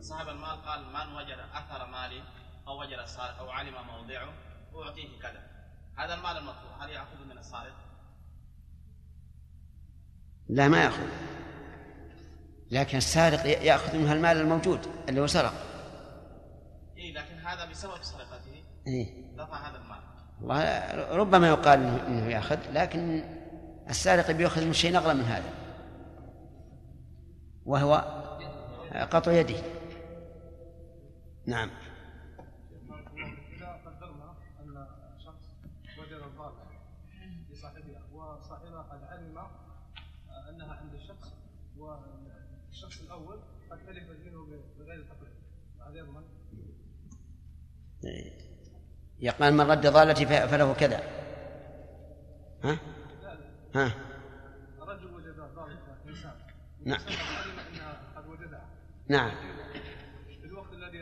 صاحب المال قال من وجد أثر مالي أو وجد السارق أو علم موضعه أعطيه كذا. هذا المال المطلوب. هل يأخذ من السارق؟ لا ما يأخذ. لكن السارق يأخذ منها المال الموجود اللي هو سرق. إيه لكن هذا بسبب سرقته. إيه؟ دفع هذا المال. والله ربما يقال إنه يأخذ لكن السارق بيأخذ من شيء أغلى من هذا. وهو قطع يده. نعم. إذا قدرنا أن شخص وجد الضالة وصاحبها قد علم أنها عند الشخص والشخص الأول قد تلفت منه بغير هذا يضمن يقال من رد ضالتي فله كذا. ها؟ ها؟ رجل وجد ضالة إنسان نعم. نعم في الوقت الذي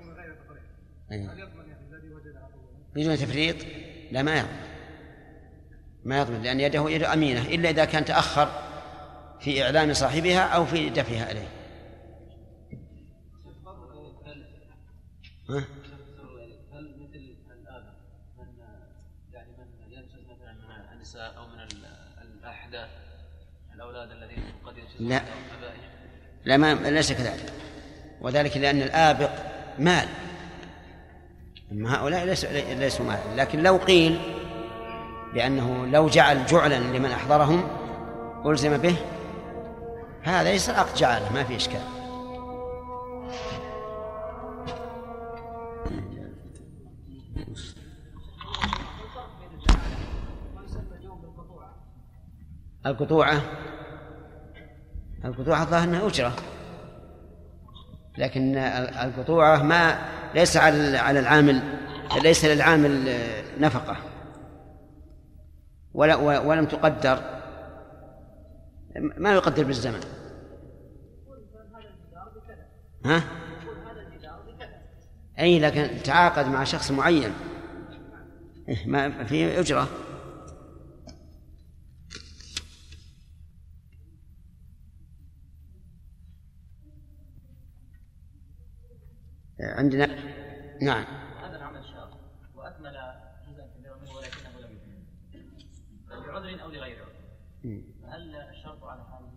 من غير. هل يضمن يعني الذي وجدها؟ بدون تفريط لا ما يضمن ما يضمن لأن يده يد أمينة إلا إذا كان تأخر في إعلام صاحبها أو في دفعها إليه ها؟ هل مثل الآن من يعني من ينشز مثلا من النساء أو من ال- الأحداث الأولاد الذين قد لا. لا ما ليس كذلك وذلك لأن الآبق مال. أما هؤلاء ليسوا ليسوا مال. لكن لو قيل بأنه لو جعل جعلا لمن أحضرهم ألزم به هذا يصير عقد جعلة ما في إشكال. القطوعة القطوعة الظاهر أنها أجرة لكن القطوعة ما ليس على على العامل ليس للعامل نفقة. ولا ولم تقدر. ما يقدر بالزمن. ها؟ أي لكن تعاقد مع شخص معين. إيه، ما في أجرة. عندنا. نعم. هذا العمل شاق وأكمل جزءا كبيرا منه ولكنه لم يكمل أو لغير عذر فهل الشرط على هذا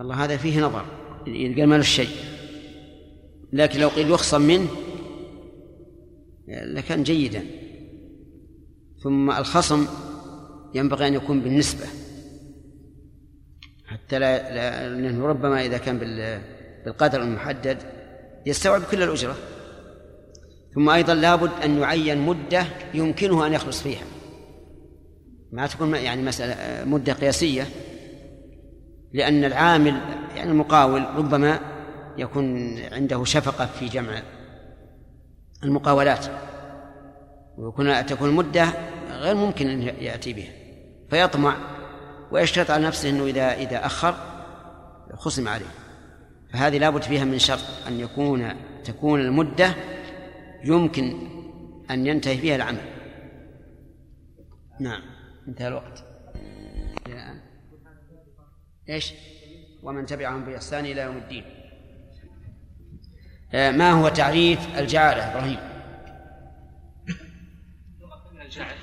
الله هذا فيه نظر. يلقى مال الشيء لكن لو قيل يخصم منه لكان جيدا. ثم الخصم ينبغي أن يكون بالنسبة. حتى لا, لا لأنه ربما إذا كان بال- بالقدر المحدد يستوعب كل الأجرة. ثم أيضا لابد أن يعين مدة يمكنه أن يخلص فيها. ما تكون يعني مسألة مدة قياسية لأن العامل يعني المقاول ربما يكون عنده شفقة في جمع المقاولات ويكون تكون المدة غير ممكن أن يأتي بها. فيطمع ويشترط على نفسه أنه إذا إذا أخر خصم عليه. فهذه لابد فيها من شرط أن يكون تكون المدة يمكن أن ينتهي فيها العمل نعم انتهى الوقت الآن إيش؟ ومن تبعهم بإحسان إلى يوم الدين. آه، ما هو تعريف الجعالة إبراهيم؟ الجعل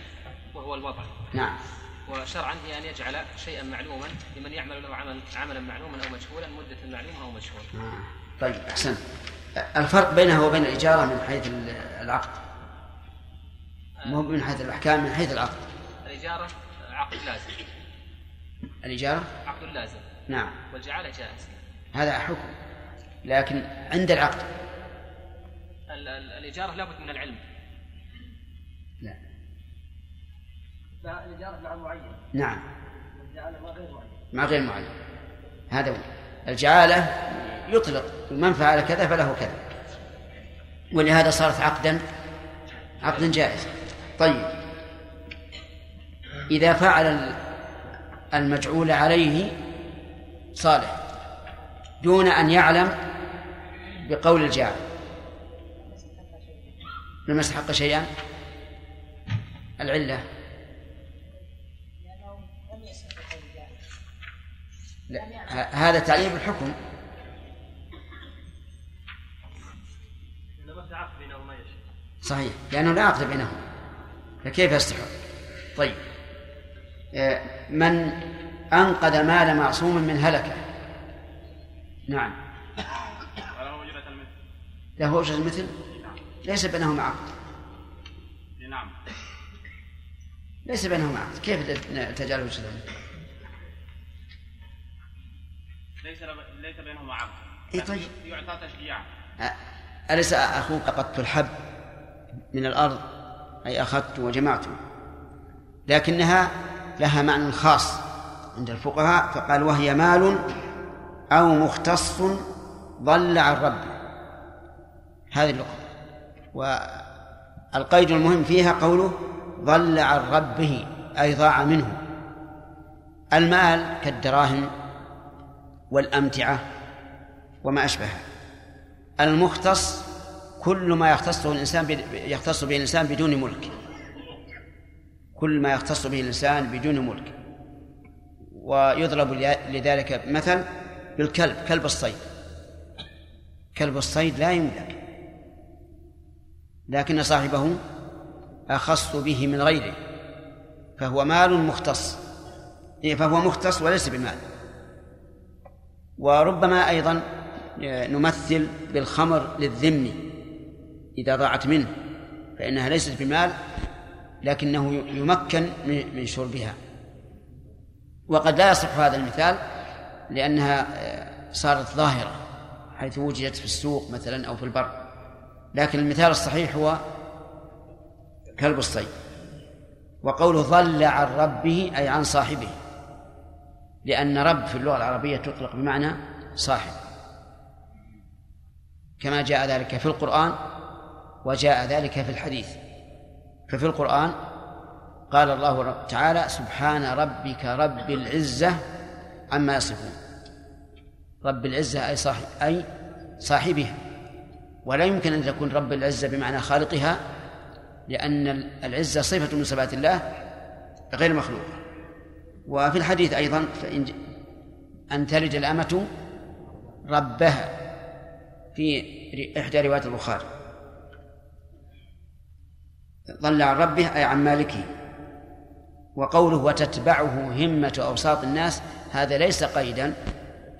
وهو الوضع نعم وشرعا هي أن يجعل شيئا معلوما لمن يعمل له عمل عملا معلوما أو مجهولا مدة معلومة أو مجهولة آه. طيب أحسن. آه، الفرق بينه وبين الإجارة من حيث ال- العقد. مو من حيث الأحكام من حيث العقد. الإجارة عقد لازم. الإجارة؟ عقد لازم. نعم. والجعالة جائز هذا حكم. لكن عند العقد. ال- ال- الإجارة لابد من العلم لا الإجارة مع معين. نعم. الجعالة ما غير معين. مع غير معين. هذا هو. الجعالة يطلق. من فعل كذا فله كذا. ولهذا صارت عقدا عقدا جائزا طيب. إذا فعل ال- المجعول عليه صالح دون أن يعلم بقول الجاعل لم يستحق شيئا؟ العلة. لا هذا تعليل الحكم. إنما في عقد بينهما ما يشاء صحيح لأنه لا عقد بينهم. فكيف يستحق؟ طيب. آه، من أنقذ مال معصوم من هلكة. نعم. له أجرة المثل؟ ليس بينهما عقد. نعم. ليس بينهما عقد. كيف تجعله أجرة المثل؟ ليس ليس بينهما عقد. إيه طيب. يعطى تشجيعا. أليس أخوك أخذت الحب من الأرض؟ أي أخذت وجمعته لكنها لها معنى خاص عند الفقهاء فقال وهي مال أو مختص ضل عن ربه. هذه اللغة. والقيد المهم فيها قوله ضل عن ربه أي ضاع منه. المال كالدراهم والأمتعة وما أشبهها. المختص كل ما يختصه الإنسان يختص به الإنسان بدون ملك. كل ما يختص به الإنسان بدون ملك. ويضرب لذلك مثل بالكلب كلب الصيد. كلب الصيد لا يملك. لكن صاحبه أخص به من غيره. فهو مال مختص. إيه، فهو مختص وليس بمال. وربما أيضا آه، نمثل بالخمر للذم إذا ضاعت منه فإنها ليست بمال لكنه يمكن من شربها. وقد لا يصح هذا المثال لأنها آه، صارت ظاهرة حيث وجدت في السوق مثلا أو في البر. لكن المثال الصحيح هو كلب الصيد. وقوله ضل عن ربه أي عن صاحبه. لأن رب في اللغة العربية تطلق بمعنى صاحب. كما جاء ذلك في القرآن وجاء ذلك في الحديث. ففي القرآن قال الله تعالى سبحان ربك رب العزة عما يصفون. رب العزة أي صاحب أي صاحبها. ولا يمكن أن تكون رب العزة بمعنى خالقها لأن العزة صفة من صفات الله غير مخلوقة. وفي الحديث أيضا فإن أن تلد الأمة ربها في إحدى روايات البخاري. ضل عن ربه أي عن مالكه. وقوله وتتبعه همة أوساط الناس هذا ليس قيدا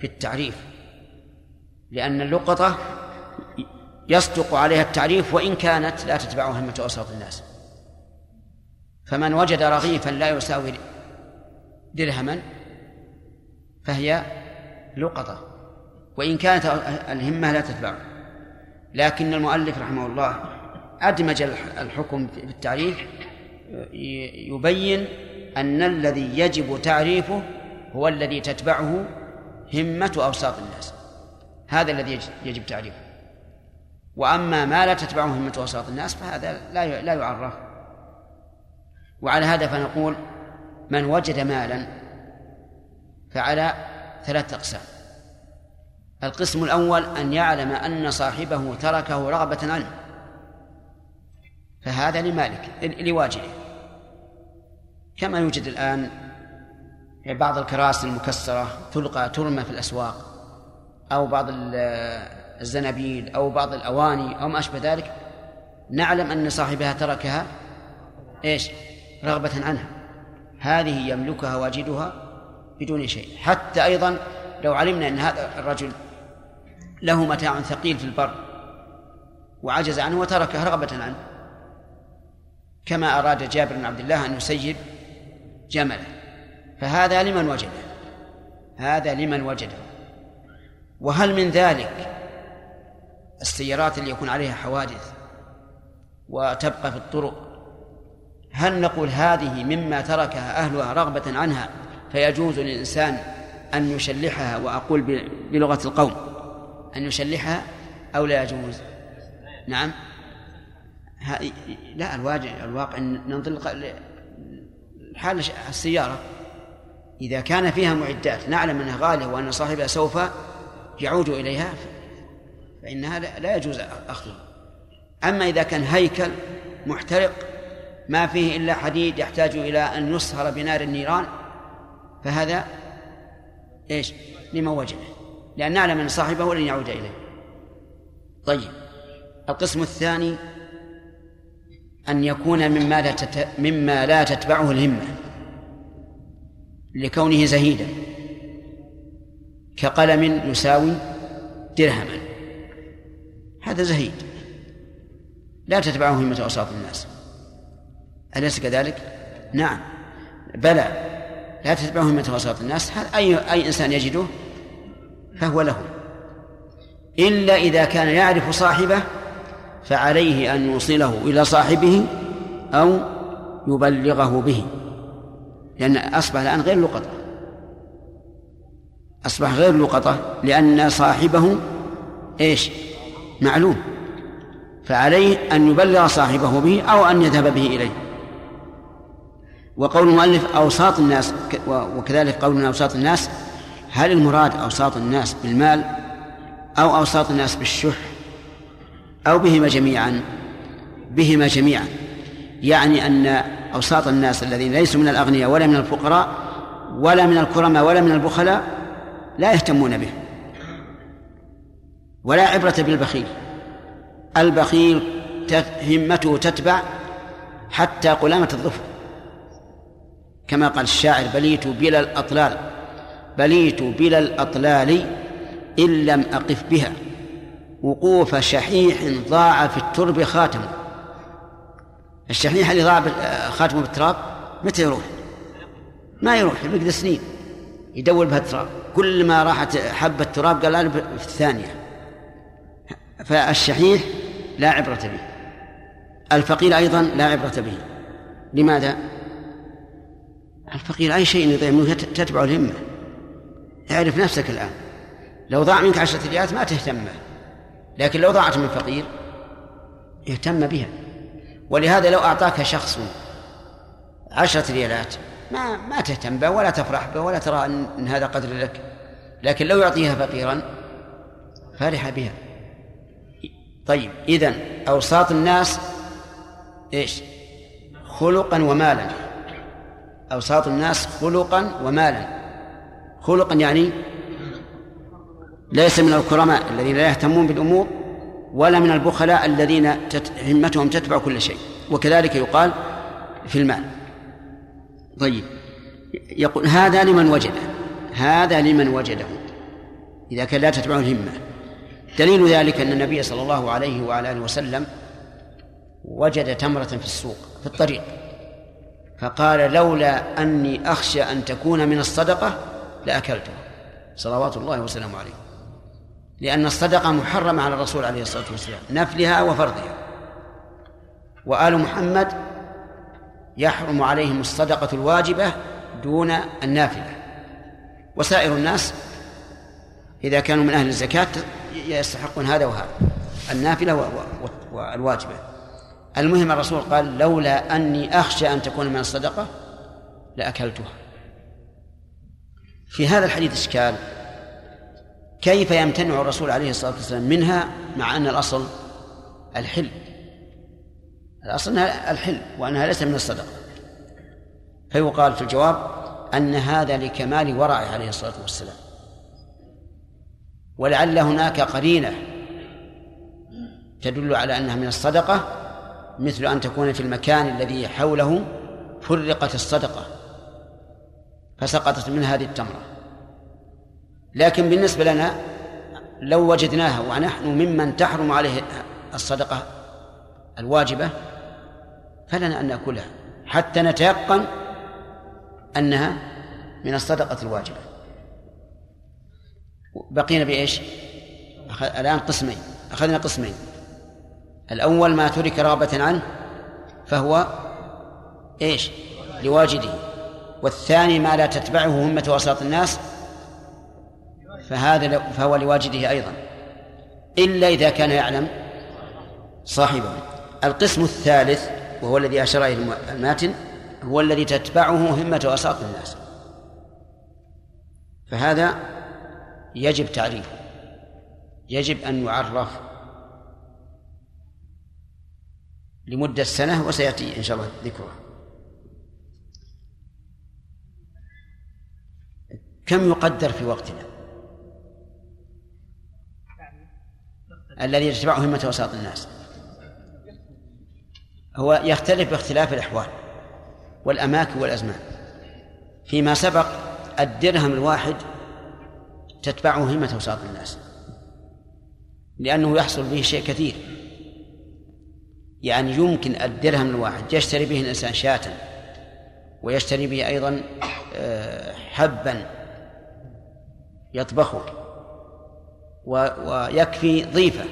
في التعريف. لأن اللقطة يصدق عليها التعريف وإن كانت لا تتبعه همة أوساط الناس. فمن وجد رغيفا لا يساوي درهما فهي لقطة وإن كانت الهمة لا تتبعه لكن المؤلف رحمه الله أدمج الحكم في التعريف يبين أن الذي يجب تعريفه هو الذي تتبعه همة أوساط الناس. هذا الذي يجب تعريفه. وأما ما لا تتبعه همة أوساط الناس فهذا لا لا يعرف. وعلى هذا فنقول من وجد مالا فعلى ثلاثة أقسام. القسم الأول أن يعلم أن صاحبه تركه رغبة عنه فهذا لمالك لواجده كما يوجد الآن بعض الكراسي المكسرة تلقى ترمى في الأسواق أو بعض الزنابيل أو بعض الأواني أو ما أشبه ذلك نعلم أن صاحبها تركها إيش؟ رغبة عنها. هذه يملكها واجدها بدون شيء. حتى أيضا لو علمنا أن هذا الرجل له متاع ثقيل في البر وعجز عنه وتركه رغبة عنه كما أراد جابر بن عبد الله أن يسيب جمله. فهذا لمن وجده؟ هذا لمن وجده. وهل من ذلك السيارات اللي يكون عليها حوادث وتبقى في الطرق هل نقول هذه مما تركها أهلها رغبة عنها فيجوز للإنسان أن يشلحها وأقول بلغة القوم؟ أن يشلحها أو لا يجوز؟ نعم. لا الواجع الواقع ننظر حال السيارة. إذا كان فيها معدات نعلم أنها غالية وأن صاحبها سوف يعود إليها فإنها لا يجوز أخذها. أما إذا كان هيكل محترق ما فيه إلا حديد يحتاج إلى أن يصهر بنار النيران فهذا إيش؟ لمن وجده لأن نعلم أن صاحبه لن يعود إليه. طيب القسم الثاني أن يكون مما لا تت... مما لا تتبعه الهمة لكونه زهيدا. كقلم يساوي درهما. هذا زهيد. لا تتبعه همة أوساط الناس. أليس كذلك؟ نعم. بلى. لا تتبعه همة أوساط الناس. أي أي إنسان يجده؟ فهو له. إلا إذا كان يعرف صاحبه فعليه أن يوصله إلى صاحبه أو يبلغه به. لأن أصبح الآن غير لقطة. أصبح غير لقطة. لأن صاحبه إيش؟ معلوم. فعليه أن يبلغ صاحبه به أو أن يذهب به إليه. وقول المؤلف أوساط الناس وكذلك قولنا أوساط الناس هل المراد أوساط الناس بالمال أو أوساط الناس بالشح أو بهما جميعا؟ بهما جميعا. يعني أن أوساط الناس الذين ليسوا من الأغنياء ولا من الفقراء ولا من الكرماء ولا من البخلاء لا يهتمون به. ولا عبرة بالبخيل. البخيل همته تتبع حتى قلامة الظفر. كما قال الشاعر بليت بلا الأطلال بليت بلا الأطلال إن لم أقف بها وقوف شحيح ضاع في الترب خاتمه الشحيح اللي ضاع خاتمه بالتراب متى يروح؟ ما يروح يبقى سنين يدور بها التراب. كل ما راحت حبة تراب قال أنا في الثانية. فالشحيح لا عبرة به. الفقير أيضا لا عبرة به. لماذا؟ الفقير أي شيء يضيع منه تتبع الهمة. اعرف نفسك الآن. لو ضاع منك عشرة ريالات ما تهتم لكن لو ضاعت من فقير يهتم بها. ولهذا لو أعطاك شخص عشرة ريالات ما ما تهتم به ولا تفرح به ولا ترى أن هذا قدر لك. لكن لو يعطيها فقيرا فرح بها. طيب إذن أوساط الناس إيش؟ خلقا ومالا. أوساط الناس خلقا ومالا. خلقا يعني ليس من الكرماء الذين لا يهتمون بالأمور ولا من البخلاء الذين همتهم تتبع كل شيء. وكذلك يقال في المال. طيب يقول هذا لمن وجده هذا لمن وجده. إذا كان لا تتبعه الهمة. دليل ذلك أن النبي صلى الله عليه وعلى آله وسلم وجد تمرة في السوق في الطريق. فقال لولا أني أخشى أن تكون من الصدقة لأكلتها. صلوات الله وسلامه عليه. لأن الصدقة محرمة على الرسول عليه الصلاة والسلام نفلها وفرضها. وآل محمد يحرم عليهم الصدقة الواجبة دون النافلة. وسائر الناس إذا كانوا من أهل الزكاة يستحقون هذا وهذا النافلة والواجبة. المهم الرسول قال لولا أني أخشى أن تكون من الصدقة لأكلتها. في هذا الحديث إشكال. كيف يمتنع الرسول عليه الصلاة والسلام منها مع أن الأصل الحل؟ الأصل أنها الحل وأنها ليس من الصدقة. فيقال في الجواب أن هذا لكمال ورعه عليه الصلاة والسلام. ولعل هناك قرينة تدل على أنها من الصدقة مثل أن تكون في المكان الذي حوله فرقت الصدقة فسقطت من هذه التمرة. لكن بالنسبة لنا لو وجدناها ونحن ممن تحرم عليه الصدقة الواجبة فلنا أن نأكلها حتى نتيقن أنها من الصدقة الواجبة. بقينا بإيش؟ الآن قسمين أخذنا قسمين. الأول ما ترك رغبة عنه فهو إيش؟ لواجده. والثاني ما لا تتبعه همة وسط الناس فهذا فهو لواجده أيضا. إلا إذا كان يعلم صاحبه. القسم الثالث وهو الذي أشار إليه الماتن هو الذي تتبعه همة وساط الناس. فهذا يجب تعريفه. يجب أن يعرف لمدة سنة وسيأتي إن شاء الله ذكره كم يقدر في وقتنا؟ الذي يتبعه همة وساط الناس. هو يختلف باختلاف الأحوال والأماكن والأزمان. فيما سبق الدرهم الواحد تتبعه همة وساط الناس. لأنه يحصل به شيء كثير. يعني يمكن الدرهم الواحد يشتري به الإنسان شاة ويشتري به أيضا آه، حبا يطبخه ويكفي ضيفة.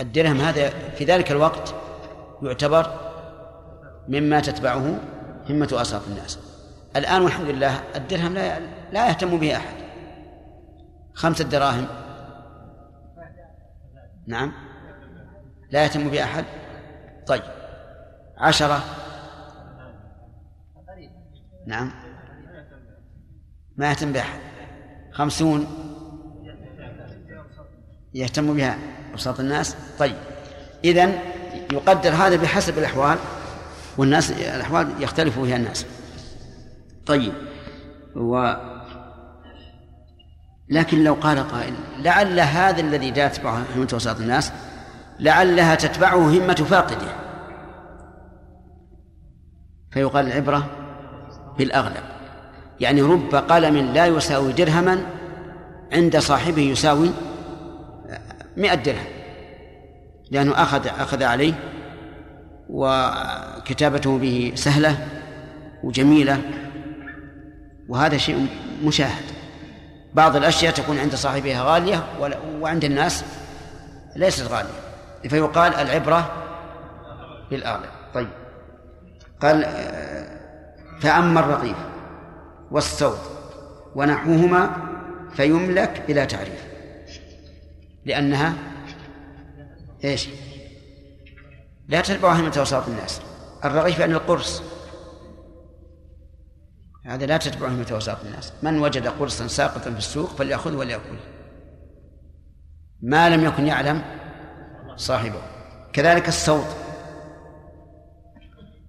الدرهم هذا في ذلك الوقت يعتبر مما تتبعه همة أصحاب الناس. الآن والحمد لله الدرهم لا لا يهتم به أحد. خمسة دراهم. نعم. لا يهتم به أحد؟ طيب. عشرة؟ نعم. ما يهتم بأحد خمسون؟ يهتم بها أبساط الناس؟ طيب. إذن يقدر هذا بحسب الأحوال والناس الأحوال يختلف فيها الناس. طيب. و لكن لو قال قائل لعل هذا الذي لا تتبعه همة الناس لعلها تتبعه همة فاقده. فيقال العبرة بالأغلب. يعني رب قلم لا يساوي درهما عند صاحبه يساوي مئة درهم. لأنه أخذ أخذ عليه وكتابته به سهلة وجميلة. وهذا شيء مشاهد. بعض الأشياء تكون عند صاحبها غالية وعند الناس ليست غالية. فيقال العبرة بالأغلب طيب. قال فأما الرغيف والصوت ونحوهما فيملك بلا تعريف. لأنها إيش؟ لا تتبعها من توسط الناس. الرغيف يعني القرص هذا لا تتبعه من توسط الناس. من وجد قرصا ساقطا في السوق فليأخذه وليأكل ما لم يكن يعلم صاحبه. كذلك الصوت.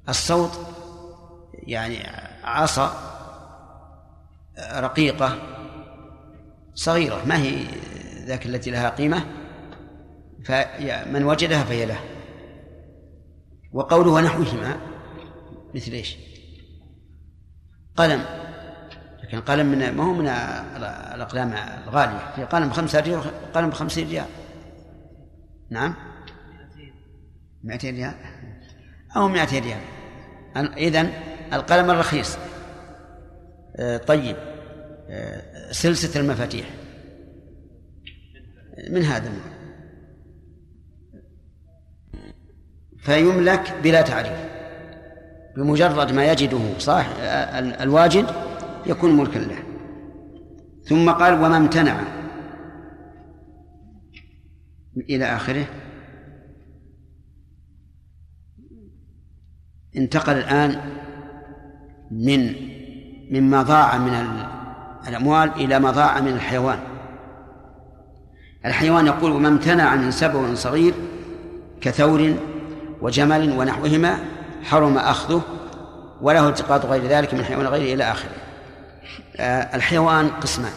الصوت يعني عصا رقيقة صغيرة ما هي ذاك التي لها قيمة؟ فمن وجدها فهي له. وقوله ونحوهما مثل إيش؟ قلم. لكن قلم من ما هو من الأقلام الغالية. في قلم بخمسة ريال قلم بخمسين ريال. نعم. 200 ريال. أو 200 ريال. إذن القلم الرخيص. آه، طيب. آه، سلسلة المفاتيح. من هذا النوع؟ فيملك بلا تعريف. بمجرد ما يجده صاحب الواجد يكون ملكا له. ثم قال وما امتنع. إلى آخره. انتقل الآن من مما ضاع من الأموال إلى ما ضاع من الحيوان. الحيوان يقول وما امتنع من سبع صغير كثور وجمل ونحوهما حرم أخذه وله التقاط غير ذلك من حيوان غيره إلى آخره. آه، الحيوان قسمان.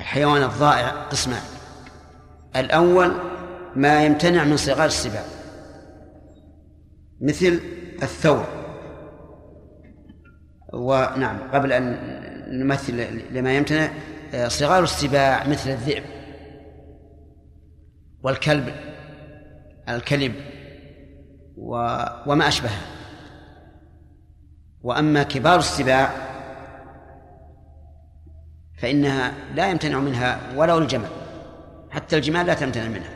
الحيوان الضائع قسمان. الأول ما يمتنع من صغار السباع مثل الثور. ونعم قبل أن نمثل لما يمتنع آه، صغار السباع مثل الذئب والكلب الكلب و وما أشبهه. وأما كبار السباع فإنها لا يمتنع منها ولو الجمل. حتى الجمال لا تمتنع منها.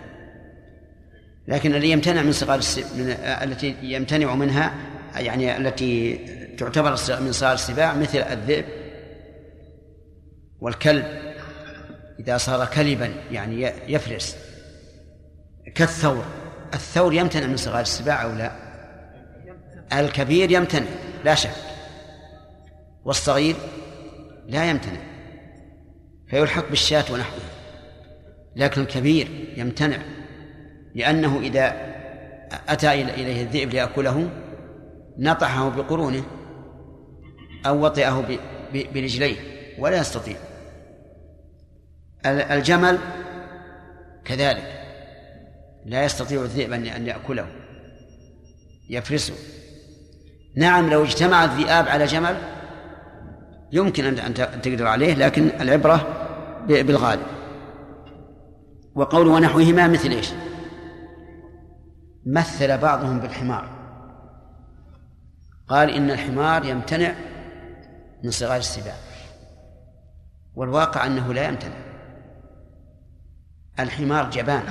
لكن الذي يمتنع من صغار من التي يمتنع منها يعني التي تعتبر من صغار السباع مثل الذئب والكلب. إذا صار كلبا يعني يفرس. كالثور. الثور يمتنع من صغار السباع أو لا؟ الكبير يمتنع لا شك. والصغير لا يمتنع. فيلحق بالشاة ونحوه. لكن الكبير يمتنع لأنه إذا أتى إليه الذئب ليأكله نطحه بقرونه أو وطئه برجليه ولا يستطيع. الجمل كذلك لا يستطيع الذئب أن يأكله يفرسه. نعم لو اجتمع الذئاب على جمل يمكن أن تقدر عليه لكن العبرة بالغالب. وقول ونحوهما مثل إيش؟ مثل بعضهم بالحمار. قال إن الحمار يمتنع من صغار السباع. والواقع أنه لا يمتنع. الحمار جبان.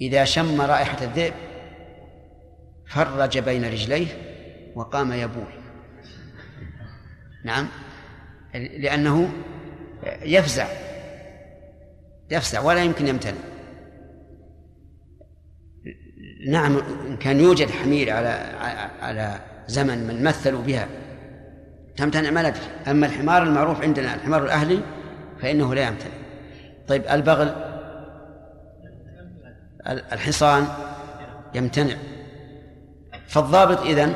إذا شم رائحة الذئب فرج بين رجليه وقام يبول. نعم؟ لأنه يفزع. يفزع ولا يمكن يمتنع. نعم إن كان يوجد حمير على على زمن من مثلوا بها تمتنع ما ندري. أما الحمار المعروف عندنا الحمار الأهلي فإنه لا يمتنع. طيب البغل الحصان يمتنع. فالضابط إذن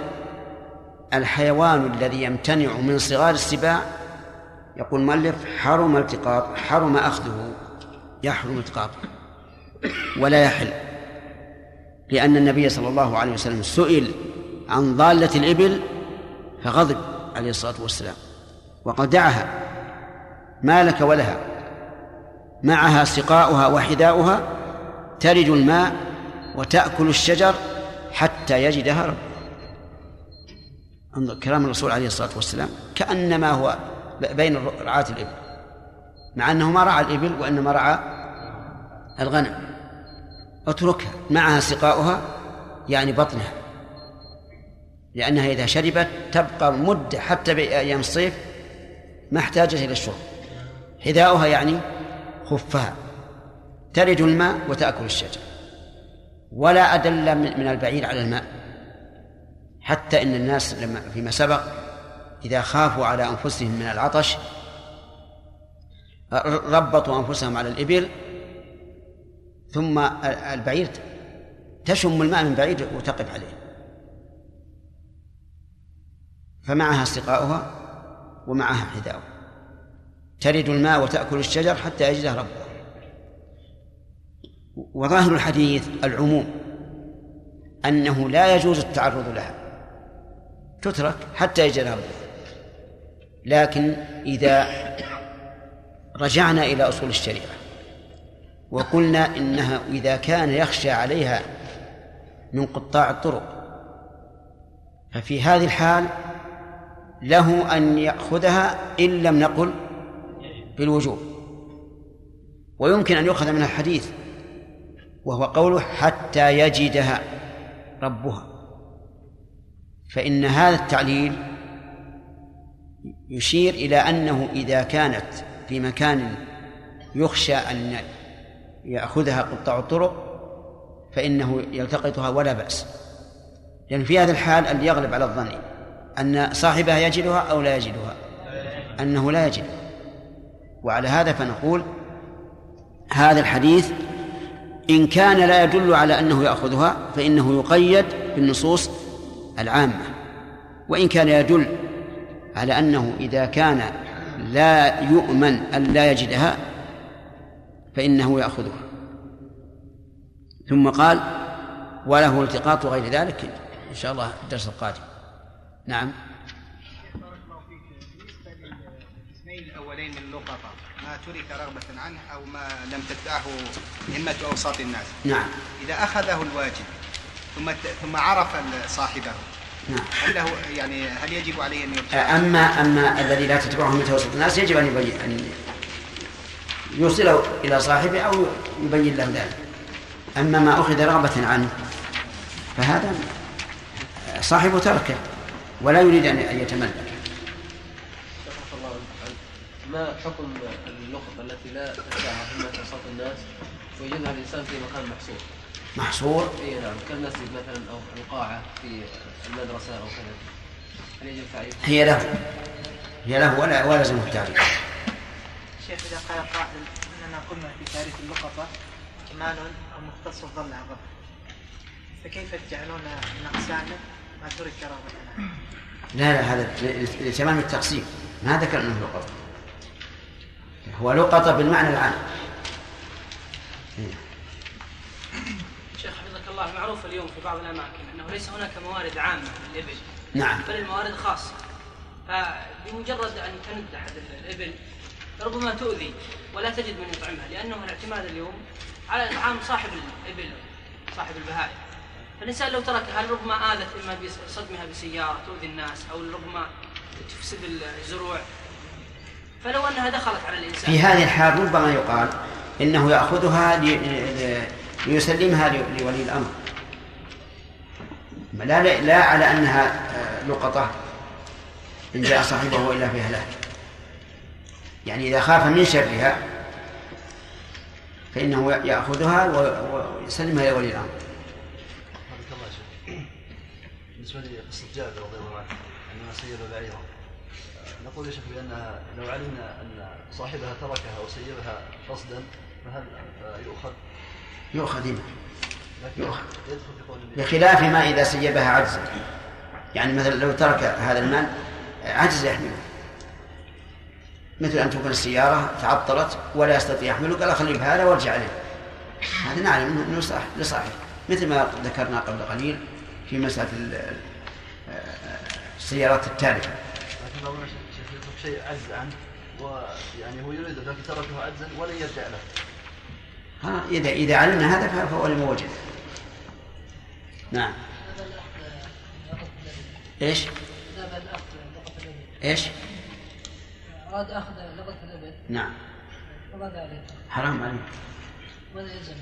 الحيوان الذي يمتنع من صغار السباع يقول المؤلف حرم التقاط حرم أخذه. يحرم التقاطه ولا يحل لأن النبي صلى الله عليه وسلم سئل عن ضالة الإبل فغضب عليه الصلاة والسلام وقد دعها ما لك ولها معها سقاؤها وحذاؤها ترد الماء وتأكل الشجر حتى يجدها رب. انظر كلام الرسول عليه الصلاة والسلام كأنما هو بين رعاة الإبل. مع أنه ما رعى الإبل وإنما رعى الغنم. اتركها معها سقاؤها يعني بطنها. لأنها إذا شربت تبقى مدة حتى بأيام الصيف ما احتاجت إلى الشرب. حذاؤها يعني خفها ترد الماء وتأكل الشجر. ولا أدل من البعير على الماء. حتى إن الناس لما فيما سبق إذا خافوا على أنفسهم من العطش ربطوا أنفسهم على الإبل ثم البعير تشم الماء من بعيد وتقف عليه. فمعها سقاؤها ومعها حذاؤها. ترد الماء وتأكل الشجر حتى يجده ربها. وظاهر الحديث العموم أنه لا يجوز التعرض لها. تترك حتى يجدها ربها. لكن إذا رجعنا إلى أصول الشريعة. وقلنا إنها إذا كان يخشى عليها من قطاع الطرق ففي هذه الحال له أن يأخذها إن لم نقل بالوجوب. ويمكن أن يؤخذ من الحديث وهو قوله حتى يجدها ربها. فإن هذا التعليل يشير إلى أنه إذا كانت في مكان يخشى أن يأخذها قطاع الطرق فإنه يلتقطها ولا بأس. لأن في هذا الحال أن يغلب على الظن أن صاحبها يجدها أو لا يجدها. أنه لا يجد. وعلى هذا فنقول هذا الحديث إن كان لا يدل على أنه يأخذها فإنه يقيد بالنصوص العامة. وإن كان يدل على أنه إذا كان لا يؤمن أن لا يجدها فإنه يأخذها. ثم قال وله التقاط غير ذلك إن شاء الله الدرس القادم. نعم. بارك الله فيك بالنسبة للاسمين الأولين من ما ترك رغبة عنه أو ما لم تدفعه همة أوساط الناس. نعم. إذا أخذه الواجب ثم ثم عرف صاحبه نعم. هل له يعني هل يجب عليه أن يرجع؟ أما أما الذي لا تتبعه من توسط الناس يجب أن يبين أن يوصله إلى صاحبه أو يبين له ذلك. أما ما أخذ رغبة عنه فهذا صاحبه تركه ولا يريد أن يتملك. ما حكم اللقطة التي لا تدفعها همة وسط الناس ويجدها الإنسان في مكان محصور؟ محصور؟ اي نعم كالمسجد مثلا أو القاعة في كذا. هل يجب تعريف؟ هي له. هي له ولا ولا لزم التعريف. شيخ إذا قال قائل أننا قلنا في تعريف اللقطة كمال أو مختص الظل عن رب فكيف تجعلون من أقسامه ما ترك رغبة لا لا هذا لتمام التقسيم ما ذكر أنه لقطة. هو لقطة بالمعنى العام. شيخ حفظك الله معروف اليوم في بعض الأماكن. انه ليس هناك موارد عامة للابل نعم. بل الموارد خاصة. فبمجرد أن تند احد الإبل ربما تؤذي ولا تجد من يطعمها لأنه الاعتماد اليوم على اطعام صاحب الإبل صاحب البهائم. فالإنسان لو تركها هل ربما آذت إما بصدمها بسيارة تؤذي الناس أو ربما تفسد الزروع؟ فلو أنها دخلت على الإنسان. في هذه الحال ربما يقال لي- لي- ليسلمها لولي الأمر. لا لا على أنها لقطة إن جاء صاحبه إلا في هلاك يعني إذا خاف من شرها فإنه يأخذها ويسلمها إلى ولي الأمر بالنسبة لقصة جابر رضي الله عنه أنها سيب بعيرا. نقول يا شيخ بأنها لو علمنا أن صاحبها تركها أو سيبها قصدا فهل يؤخذ؟ يؤخذ لكن يؤخذ بخلاف ما إذا سيبها عجزا. يعني مثلا لو ترك هذا المال عجز يحمله. مثل أن تكون السيارة تعطلت ولا يستطيع يحمله قال خليه بهذا وارجع عليه هذا نعلم أنه لصاحب مثل ما ذكرنا قبل قليل في مسألة ال- السيارات التالفة لكن شيء عجز عنه ويعني هو يريد لكن تركه عجزا ولن يرجع له. ها إذا إذا علمنا هذا فهو لما وجد نعم. إيش؟ إيش؟ أراد أخذ لقطة الإبل نعم. فماذا عليه؟ حرام عليه ماذا يلزم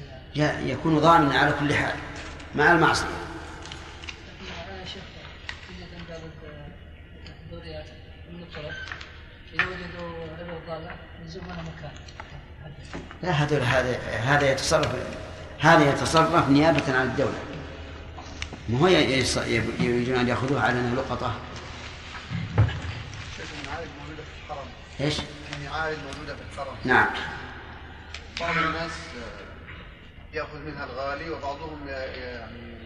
يكون ضامنا على كل حال. مع المعصية؟ لا هذا هذا هذا يتصرف هذا يتصرف نيابة عن الدولة. ما هو يريدون أن يأخذوها على أنها لقطة. الحرم إيش؟ المعارض في الحرم نعم. بعض الناس آه، يأخذ منها الغالي وبعضهم يعني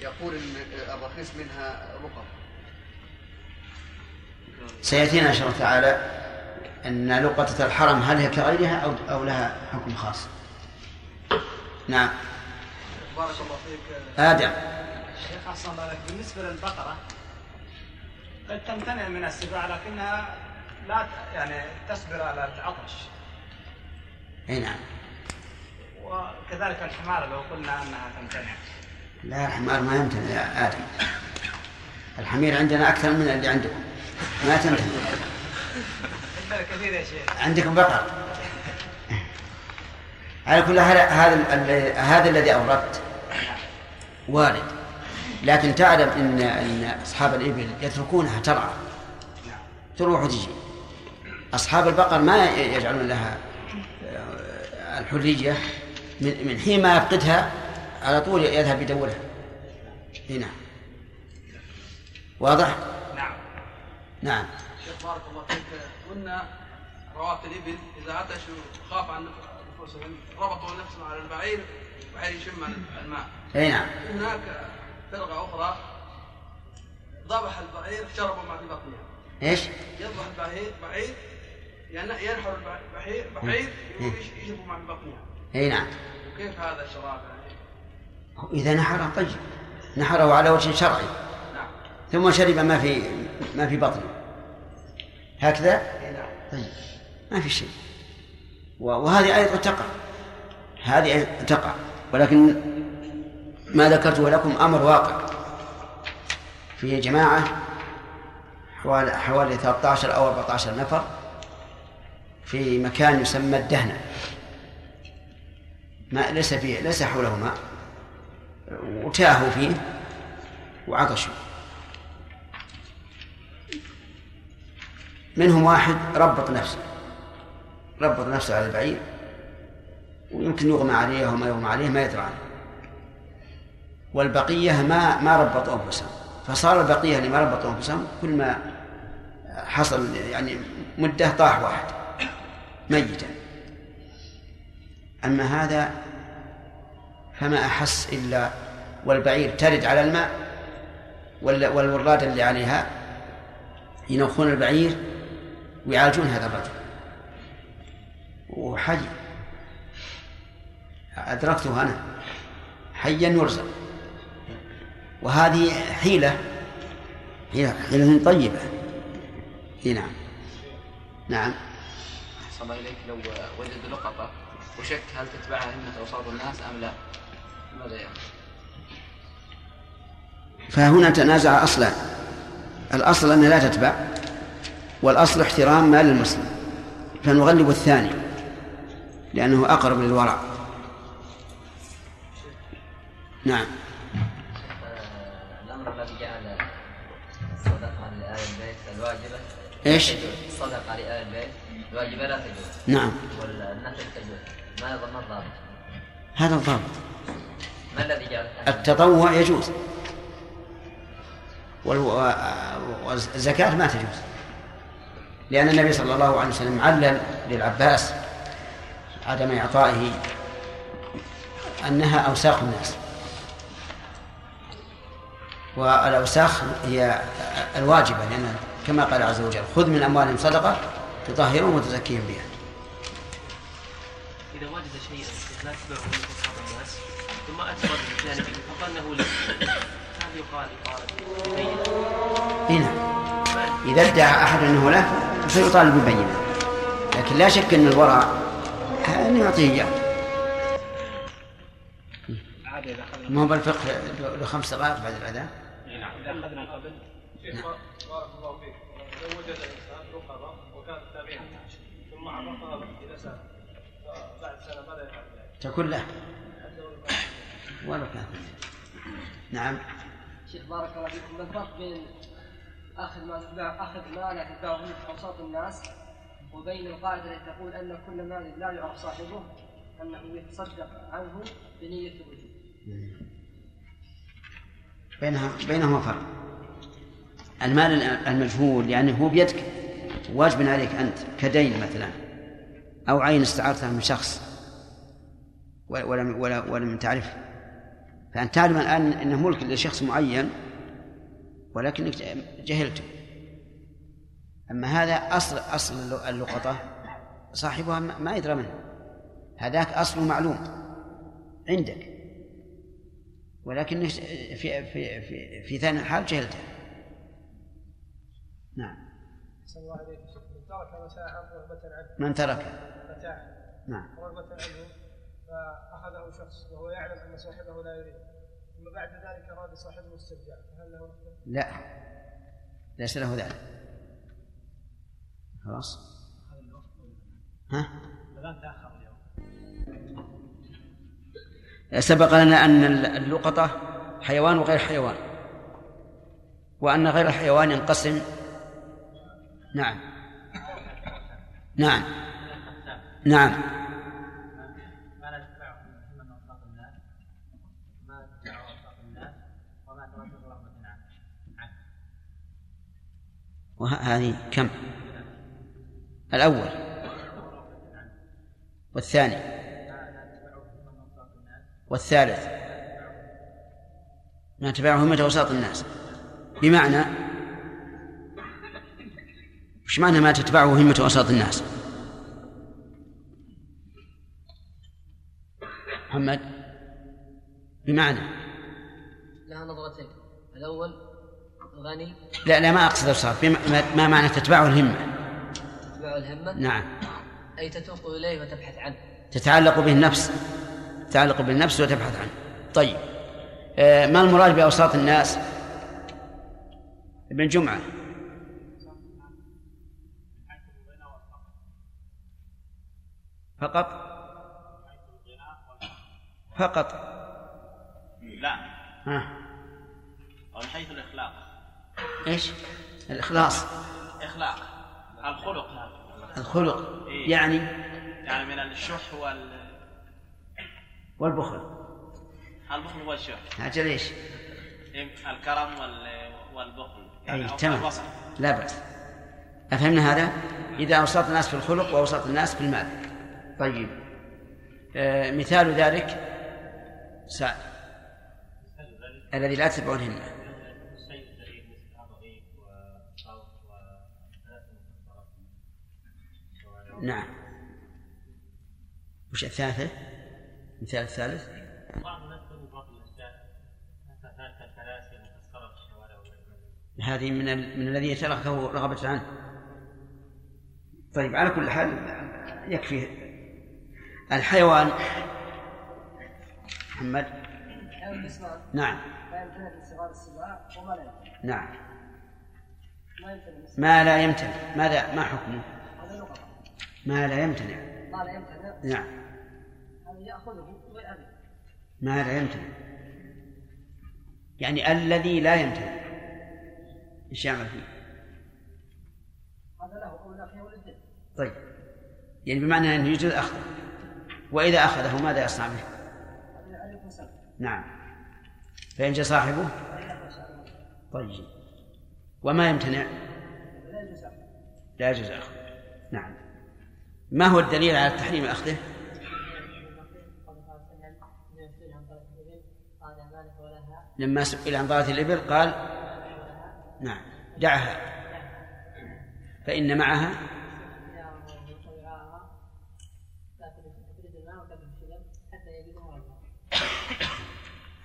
يقول إن الرخيص منها رقم. سيأتينا إن شاء الله تعالى أن لقطة الحرم هل هي كغيرها أو أو لها حكم خاص؟ نعم. بارك الله فيك. آدم الشيخ أحسن الله عليك بالنسبة للبقرة قد تمتنع من السباع لكنها لا يعني تصبر على العطش. أي نعم وكذلك الحمار لو قلنا أنها تمتنع. لا الحمار ما يمتنع. يا آدم. الحمير عندنا أكثر من اللي عندكم. ما تمتنع. عندنا كثير يا شيخ. عندكم بقر على كل هذا ال- هذا الذي أوردت. وارد. لكن تعلم ان إن أصحاب الإبل يتركونها ترعى. تروح وتجي. أصحاب البقر ما يجعلون لها آه، الحرية. من من حين ما يفقدها على طول يذهب يدورها. هنا واضح؟ نعم. نعم. شيخ بارك الله فيك. قلنا رواة الإبل إذا عطشوا خاف عن نفوسهم ربطوا نفسهم على البعير البعير يشم الماء. أي نعم. هناك فرقة أخرى ذبح البعير شربوا ما في بطنها إيش؟ يذبح البعير بعير ين- ينحر البعير بعير. يشربوا ما في بطنها أي نعم. وكيف هذا الشراب يعني؟ إذا نحره طيب. نحره على وجه شرعي. نعم. ثم شرب ما في ما في بطنه هكذا؟ إي نعم. طيب. ما في شيء. وهذه أيضا تقع. هذه تقع. ولكن ما ذكرته لكم أمر واقع. في جماعة حوالي حوالي 13 أو 14 نفر في مكان يسمى الدهنة. ما ليس فيه ليس حوله ماء وتاهوا فيه وعطشوا منهم واحد ربط نفسه. ربط نفسه على البعير ويمكن يغمى عليه وما يغمى عليه ما يدرى عنه. والبقية ما ما ربطوا أنفسهم. فصار البقية اللي ما ربطوا أنفسهم كل ما حصل يعني مدة طاح واحد ميتا. أما هذا فما أحس إلا والبعير ترد على الماء وال- والورادة اللي عليها ينوخون البعير ويعالجون هذا الرجل. وحي. أدركته أنا. حيا يرزق وهذه حيلة. حيلة, حيلة طيبة. إي نعم. نعم. أحسن الله إليك. لو وجدوا لقطة وشك هل تتبعها أئمة أوساط الناس أم لا؟ ماذا يعني؟ فهنا تنازع أصلان الأصل أنها لا تتبع والأصل احترام مال المسلم. فنغلب الثاني. لأنه أقرب للورع نعم. الأمر الذي جعل إيش؟ الصدقة لآل البيت الواجبة لا تجوز. نعم. والنفل تجوز. ما ما الضابط؟ هذا الضابط. ما الذي جعل التطوع يجوز. والزكاة ما تجوز. لأن النبي صلى الله عليه وسلم علل للعباس عدم إعطائه أنها أوساخ الناس. والأوساخ هي الواجبة لأن كما قال عز وجل خذ من أموالهم صدقة تطهرهم وتزكيهم بها. إذا وجد شيئا لا من أصحاب الناس ثم أثبت بجانبه فقال له هذا يقال إقالة بينة هنا إذا ادعى أحد أنه له فيطالب ببينة. لكن لا شك أن الورع أن يعطيه اخذنا ما هو بالفقه له خمس دقائق بعد الأذان نعم. اذا اخذنا قبل شيخ بارك الله فيك لو وجد انسان رقبه وكانت تابعه ثم عرفها سنه فبعد سنه ماذا يفعل ذلك؟ تكون له ولو كان نعم. شيخ بارك الله فيكم. ما الفرق بين اخذ ما تتبع اخذ ما لا تتبعه من اوساط الناس وبين القاعده التي تقول أن كل مال لا يعرف صاحبه أنه يتصدق عنه بنية الوجوب. بينها بينهما فرق. المال المجهول يعني هو بيدك واجب عليك أنت كدين مثلا أو عين استعارتها من شخص ولم ولا ولم تعرفه فأنت تعلم الآن أنه ملك لشخص معين ولكنك جهلته. أما هذا أصل أصل اللقطة صاحبها ما يدرى منه. هذاك أصله معلوم عندك. ولكن في في في في ثاني الحال جهلته. نعم. الله عليك من ترك متاعا رغبة عنه. من ترك. متاعا نعم. رغبة عنه فأخذه شخص وهو يعلم أن صاحبه لا يريد. ثم بعد ذلك أراد صاحبه استرجاع فهل له؟ لا. ليس له ذلك. خلاص. ها؟ سبق لنا أن اللقطة حيوان وغير حيوان. وأن غير الحيوان ينقسم. نعم. نعم. نعم. وهذه كم؟ الأول والثاني والثالث ما تبعه همة وساط الناس. بمعنى وش معنى ما تتبعه همة وساط الناس؟ محمد بمعنى لها نظرتين. الأول غني. لا لا ما أقصد الصرف ما معنى تتبعه الهمة الهمة نعم. أي تتوق إليه وتبحث عنه. تتعلق به النفس. تتعلق بالنفس وتبحث عنه. طيب. آه، ما المراد بأوساط الناس؟ ابن جمعة. فقط؟ فقط. لا. ها. أو من حيث الإخلاق إيش؟ الإخلاص. إخلاق الخلق. هذا الخلق. إيه. يعني يعني من الشح وال والبخل. البخل والشح. أجل إيش؟ الكرم وال... والبخل. أي أو تمام. لا بأس. أفهمنا هذا؟ إذا أوساط الناس في الخلق وأوساط الناس في المال. طيب. آه مثال ذلك. سعد الذي لا تتبعه الهمة نعم. وش الثالثة؟ مثال الثالث هذه من ال... من الذي تركه رغبة عنه. طيب على كل حال يكفي الحيوان. محمد؟ نعم. نعم. ما لا يمتنع ماذا ما حكمه؟ ما لا يمتنع. ما لا يمتنع. نعم. هذا يأخذه ويأبي ما لا يمتنع. يعني الذي لا يمتنع. إيش يعمل فيه؟ هذا له أو لا وللذئب طيب. يعني بمعنى أنه يجوز أخذه. وإذا أخذه ماذا يصنع به؟ نعم. فإن جاء صاحبه؟ طيب. وما يمتنع؟ لا يجوز أخذه. نعم. ما هو الدليل على تحريم أخذه؟ لما سئل عن ضالة الإبل قال نعم دعها. فإن معها؟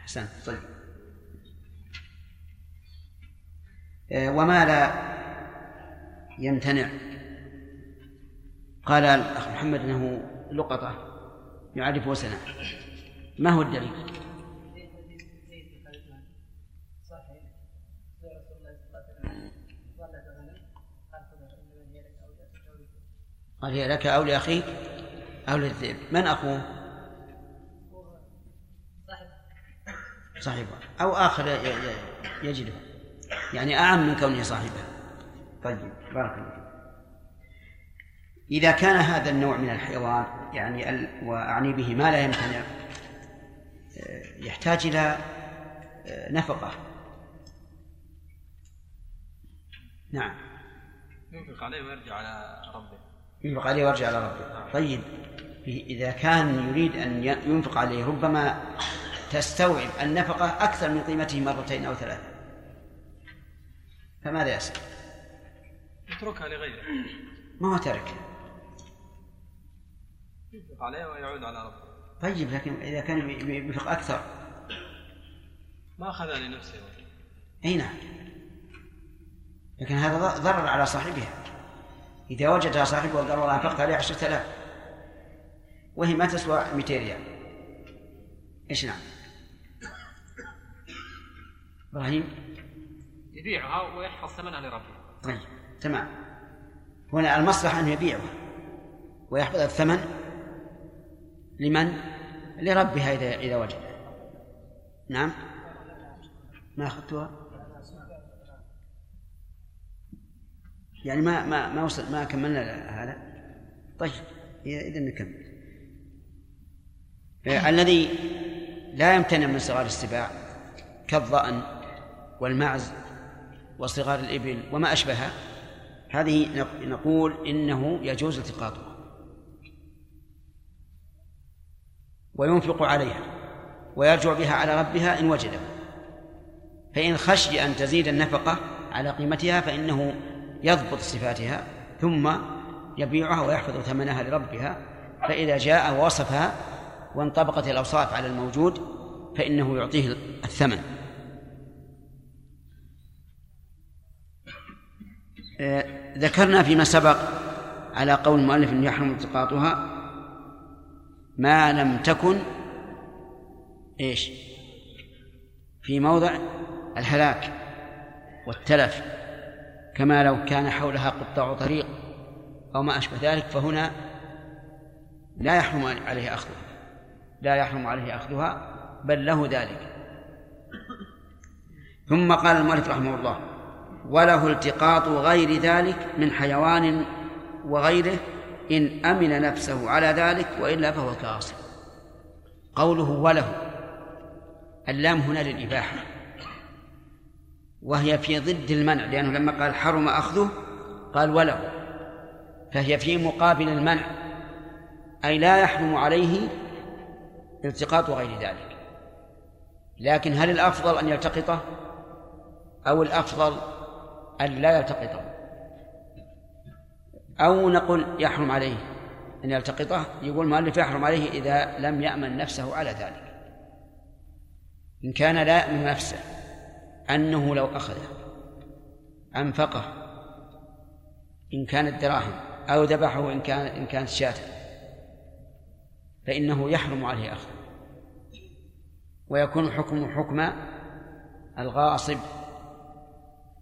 أحسنت طيب. آه، وما لا يمتنع قال الأخ محمد أنه لقطة يعرفه سنة. ما هو الدليل؟ قال هي لك أو لأخيك أو للذئب. من أخوه؟ صاحبه. أو آخر يجده. يعني أعم من كونه صاحبه. طيب بارك الله إذا كان هذا النوع من الحيوان يعني. وأعني به ما لا يمتنع يحتاج إلى نفقة. نعم. ينفق عليه ويرجع على ربه. ينفق عليه ويرجع على ربه. طيب. إذا كان يريد أن ينفق عليه ربما تستوعب النفقة أكثر من قيمته مرتين أو ثلاثة. فماذا يصنع؟ يتركها لغيره. ما هو ترك. ينفق عليه ويعود على ربه. طيب لكن إذا كان ينفق أكثر. ما أخذها لنفسه أي نعم. لكن هذا ضرر على صاحبها إذا وجدها صاحبه وقال والله أنفقت عليه عشرة آلاف وهي ما تسوى 200 ريال. إيش نعم؟ إبراهيم؟ يبيعها ويحفظ ثمنها لربه. طيب تمام. هنا المصلحة أن يبيعها ويحفظ الثمن لمن؟ لربها إذا إذا وجد. نعم. ما أخذتها؟ يعني ما ما ما وصل ما كملنا هذا؟ طيب إذا نكمل. الذي لا يمتنع من صغار السباع كالظأن والمعز وصغار الإبل وما أشبهها هذه نقول إنه يجوز التقاطها. وينفق عليها ويرجع بها على ربها إن وجد فإن خشي أن تزيد النفقة على قيمتها فإنه يضبط صفاتها ثم يبيعها ويحفظ ثمنها لربها. فإذا جاء ووصفها وانطبقت الأوصاف على الموجود فإنه يعطيه الثمن. آه، ذكرنا فيما سبق على قول المؤلف أن يحرم التقاطها ما لم تكن إيش؟ في موضع الهلاك والتلف كما لو كان حولها قطاع طريق أو ما أشبه ذلك فهنا لا يحرم عليه أخذها لا يحرم عليه أخذها بل له ذلك. ثم قال المؤلف رحمه الله وله التقاط غير ذلك من حيوان وغيره إن أمن نفسه على ذلك وإلا فهو كاصب قوله وله اللام هنا للإباحة. وهي في ضد المنع لأنه لما قال حرم أخذه قال وله. فهي في مقابل المنع أي لا يحرم عليه التقاط غير ذلك. لكن هل الأفضل أن يلتقطه؟ أو الأفضل أن لا يلتقطه؟ أو نقول يحرم عليه. أن يلتقطه يقول المؤلف يحرم عليه إذا لم يأمن نفسه على ذلك. إن كان لا يأمن نفسه أنه لو أخذه أنفقه إن كانت دراهم أو ذبحه إن كان إن كانت شاة فإنه يحرم عليه أخذه. ويكون حكمه حكم الغاصب.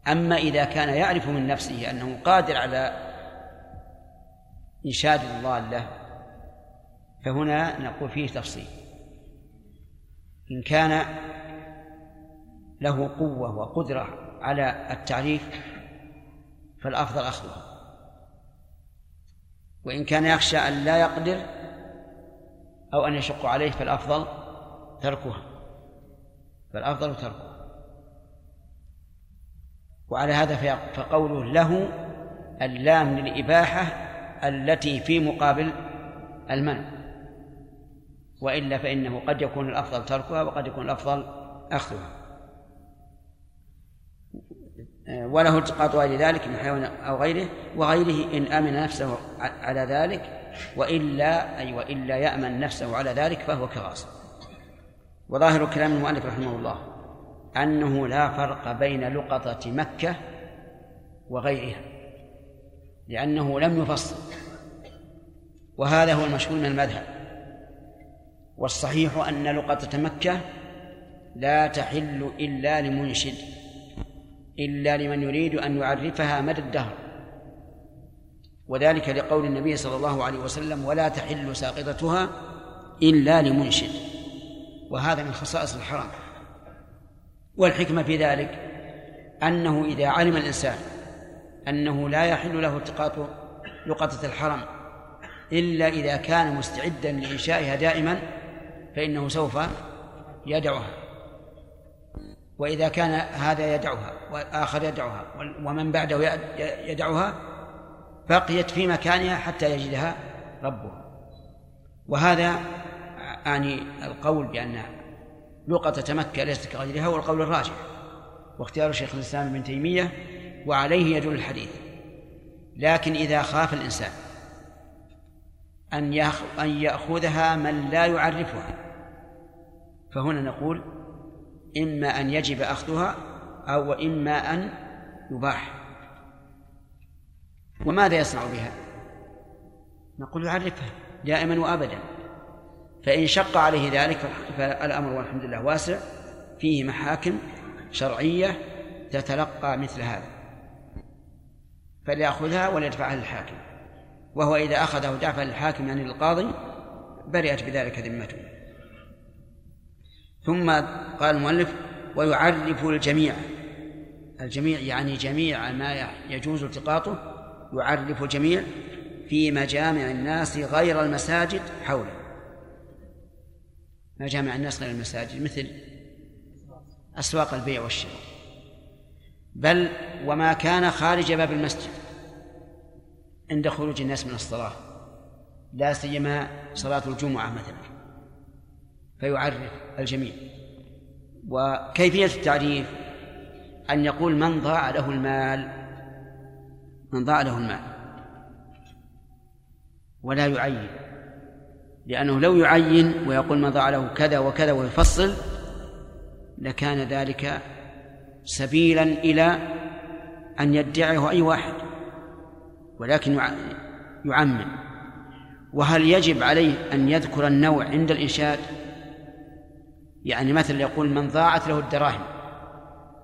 أما إذا كان يعرف من نفسه أنه قادر على إنشاد الضالة. فهنا نقول فيه تفصيل. إن كان له قوة وقدرة على التعريف فالأفضل أخذها وإن كان يخشى أن لا يقدر أو أن يشق عليه فالأفضل تركها. فالأفضل تركها. وعلى هذا فقوله له اللام للإباحة التي في مقابل المنع وإلا فإنه قد يكون الأفضل تركها وقد يكون الأفضل أخذها. وله التقاط غير ذلك من حيوان أو غيره وغيره إن أمن نفسه على ذلك وإلا أي وإلا يأمن نفسه على ذلك فهو كغاصب. وظاهر كلام المؤلف رحمه الله أنه لا فرق بين لقطة مكة وغيرها. لأنه لم يفصل. وهذا هو المشهور من المذهب. والصحيح أن لقطة مكة لا تحل إلا لمنشد إلا لمن يريد أن يعرفها مدى الدهر. وذلك لقول النبي صلى الله عليه وسلم ولا تحل ساقطتها إلا لمنشد. وهذا من خصائص الحرام. والحكمة في ذلك أنه إذا علم الإنسان أنه لا يحل له التقاط لقطة الحرم إلا إذا كان مستعدا لإنشائها دائما فإنه سوف يدعها وإذا كان هذا يدعها وآخر يدعها ومن بعده يدعها بقيت في مكانها حتى يجدها ربها. وهذا يعني القول بأن لقطة مكة ليست كغيرها هو القول الراجح واختيار شيخ الإسلام ابن تيمية وعليه يدل الحديث. لكن إذا خاف الإنسان أن أن يأخذها من لا يعرفها فهنا نقول إما أن يجب أخذها أو إما أن يباح. وماذا يصنع بها؟ نقول يعرفها دائما وأبدا. فإن شق عليه ذلك فالأمر والحمد لله واسع فيه محاكم شرعية تتلقى مثل هذا. فليأخذها وليدفعها للحاكم. وهو إذا أخذه دفع للحاكم يعني للقاضي برئت بذلك ذمته. ثم قال المؤلف ويعرف الجميع. الجميع يعني جميع ما يجوز التقاطه يعرف الجميع في مجامع الناس غير المساجد حوله. مجامع الناس غير المساجد مثل أسواق البيع والشراء. بل وما كان خارج باب المسجد عند خروج الناس من الصلاة. لا سيما صلاة الجمعة مثلا. فيعرف الجميع. وكيفية التعريف؟ أن يقول من ضاع له المال. من ضاع له المال. ولا يعين. لأنه لو يعين ويقول من ضاع له كذا وكذا ويفصل لكان ذلك سبيلا إلى أن يدعيه أي واحد ولكن يعمم. وهل يجب عليه أن يذكر النوع عند الإنشاد يعني مثلا يقول من ضاعت له الدراهم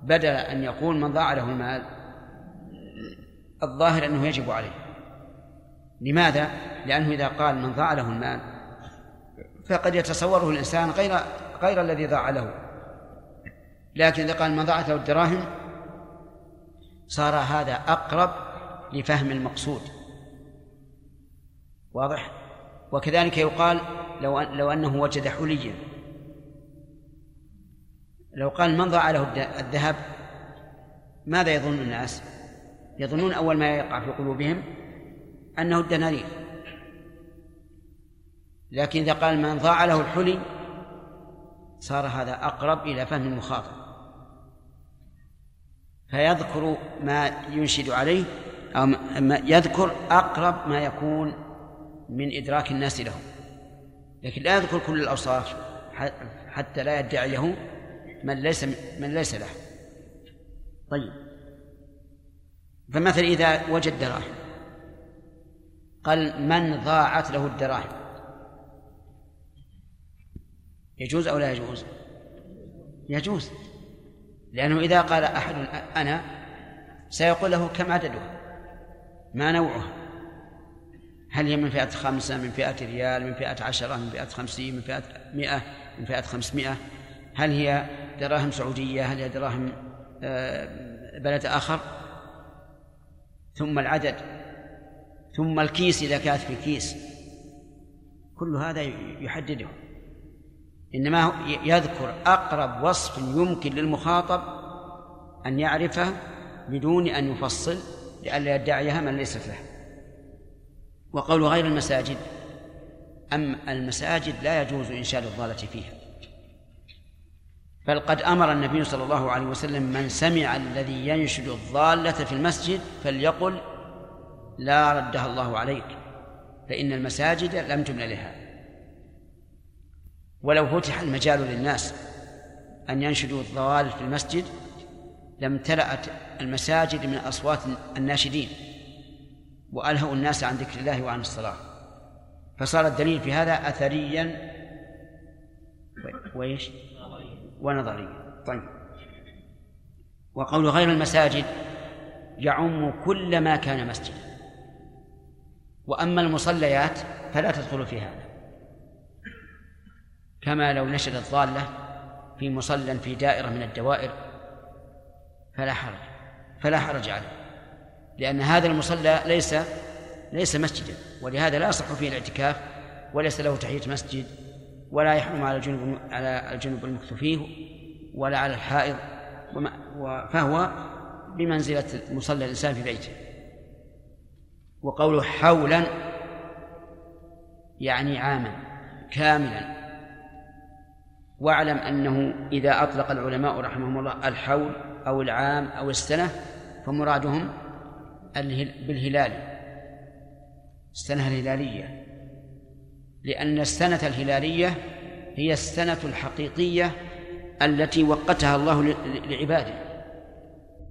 بدل أن يقول من ضاع له المال الظاهر أنه يجب عليه. لماذا؟ لأنه إذا قال من ضاع له المال فقد يتصوره الإنسان غير غير الذي ضاع له. لكن إذا قال من ضاعت له الدراهم صار هذا أقرب لفهم المقصود. واضح؟ وكذلك يقال لو لو أنه وجد حليا لو قال من ضاع له الذهب ماذا يظن الناس؟ يظنون أول ما يقع في قلوبهم أنه الدنانير. لكن إذا قال من ضاع له الحلي صار هذا أقرب إلى فهم المخاطب فيذكر ما ينشد عليه أو ما يذكر أقرب ما يكون من إدراك الناس له. لكن لا يذكر كل الأوصاف حتى لا يدعيه من ليس من ليس له. طيب. فمثلا إذا وجد دراهم قال من ضاعت له الدراهم؟ يجوز أو لا يجوز؟ يجوز. لأنه إذا قال أحد أنا سيقول له كم عددها؟ ما نوعها؟ هل هي من فئة خمسة من فئة ريال من فئة عشرة من فئة خمسين من فئة مئة من فئة خمسمائة هل هي دراهم سعودية؟ هل هي دراهم آه، بلد آخر؟ ثم العدد ثم الكيس إذا كانت في كيس كل هذا يحدده. إنما يذكر أقرب وصف يمكن للمخاطب أن يعرفه بدون أن يفصل لئلا يدعيها من ليست له. وقول غير المساجد أم المساجد لا يجوز إنشاد الضالة فيها. بل قد أمر النبي صلى الله عليه وسلم من سمع الذي ينشد الضالة في المسجد فليقل لا ردها الله عليك فإن المساجد لم تبن لها. ولو فتح المجال للناس أن ينشدوا الضوال في المسجد لامتلأت المساجد من أصوات الناشدين وألهوا الناس عن ذكر الله وعن الصلاة. فصار الدليل في هذا أثريا وإيش؟ ونظريا. طيب. وقول غير المساجد يعم كل ما كان مسجدا. وأما المصليات فلا تدخل في هذا. كما لو نشد الضالة في مصلى في دائرة من الدوائر فلا حرج فلا حرج عليه لأن هذا المصلى ليس ليس مسجدا ولهذا لا يصح فيه الاعتكاف وليس له تحية مسجد ولا يحرم على الجنوب على الجنوب المكث فيه ولا على الحائض فهو بمنزلة مصلى الإنسان في بيته. وقوله حولا يعني عاما كاملا واعلم أنه إذا أطلق العلماء رحمهم الله الحول أو العام أو السنة فمرادهم بالهلال. السنة الهلالية. لأن السنة الهلالية هي السنة الحقيقية التي وقتها الله لعباده.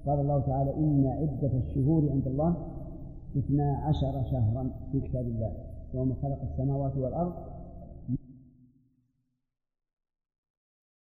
قال الله تعالى إن عدة الشهور عند الله اثنا عشر شهرا في كتاب الله. يوم خلق السماوات والأرض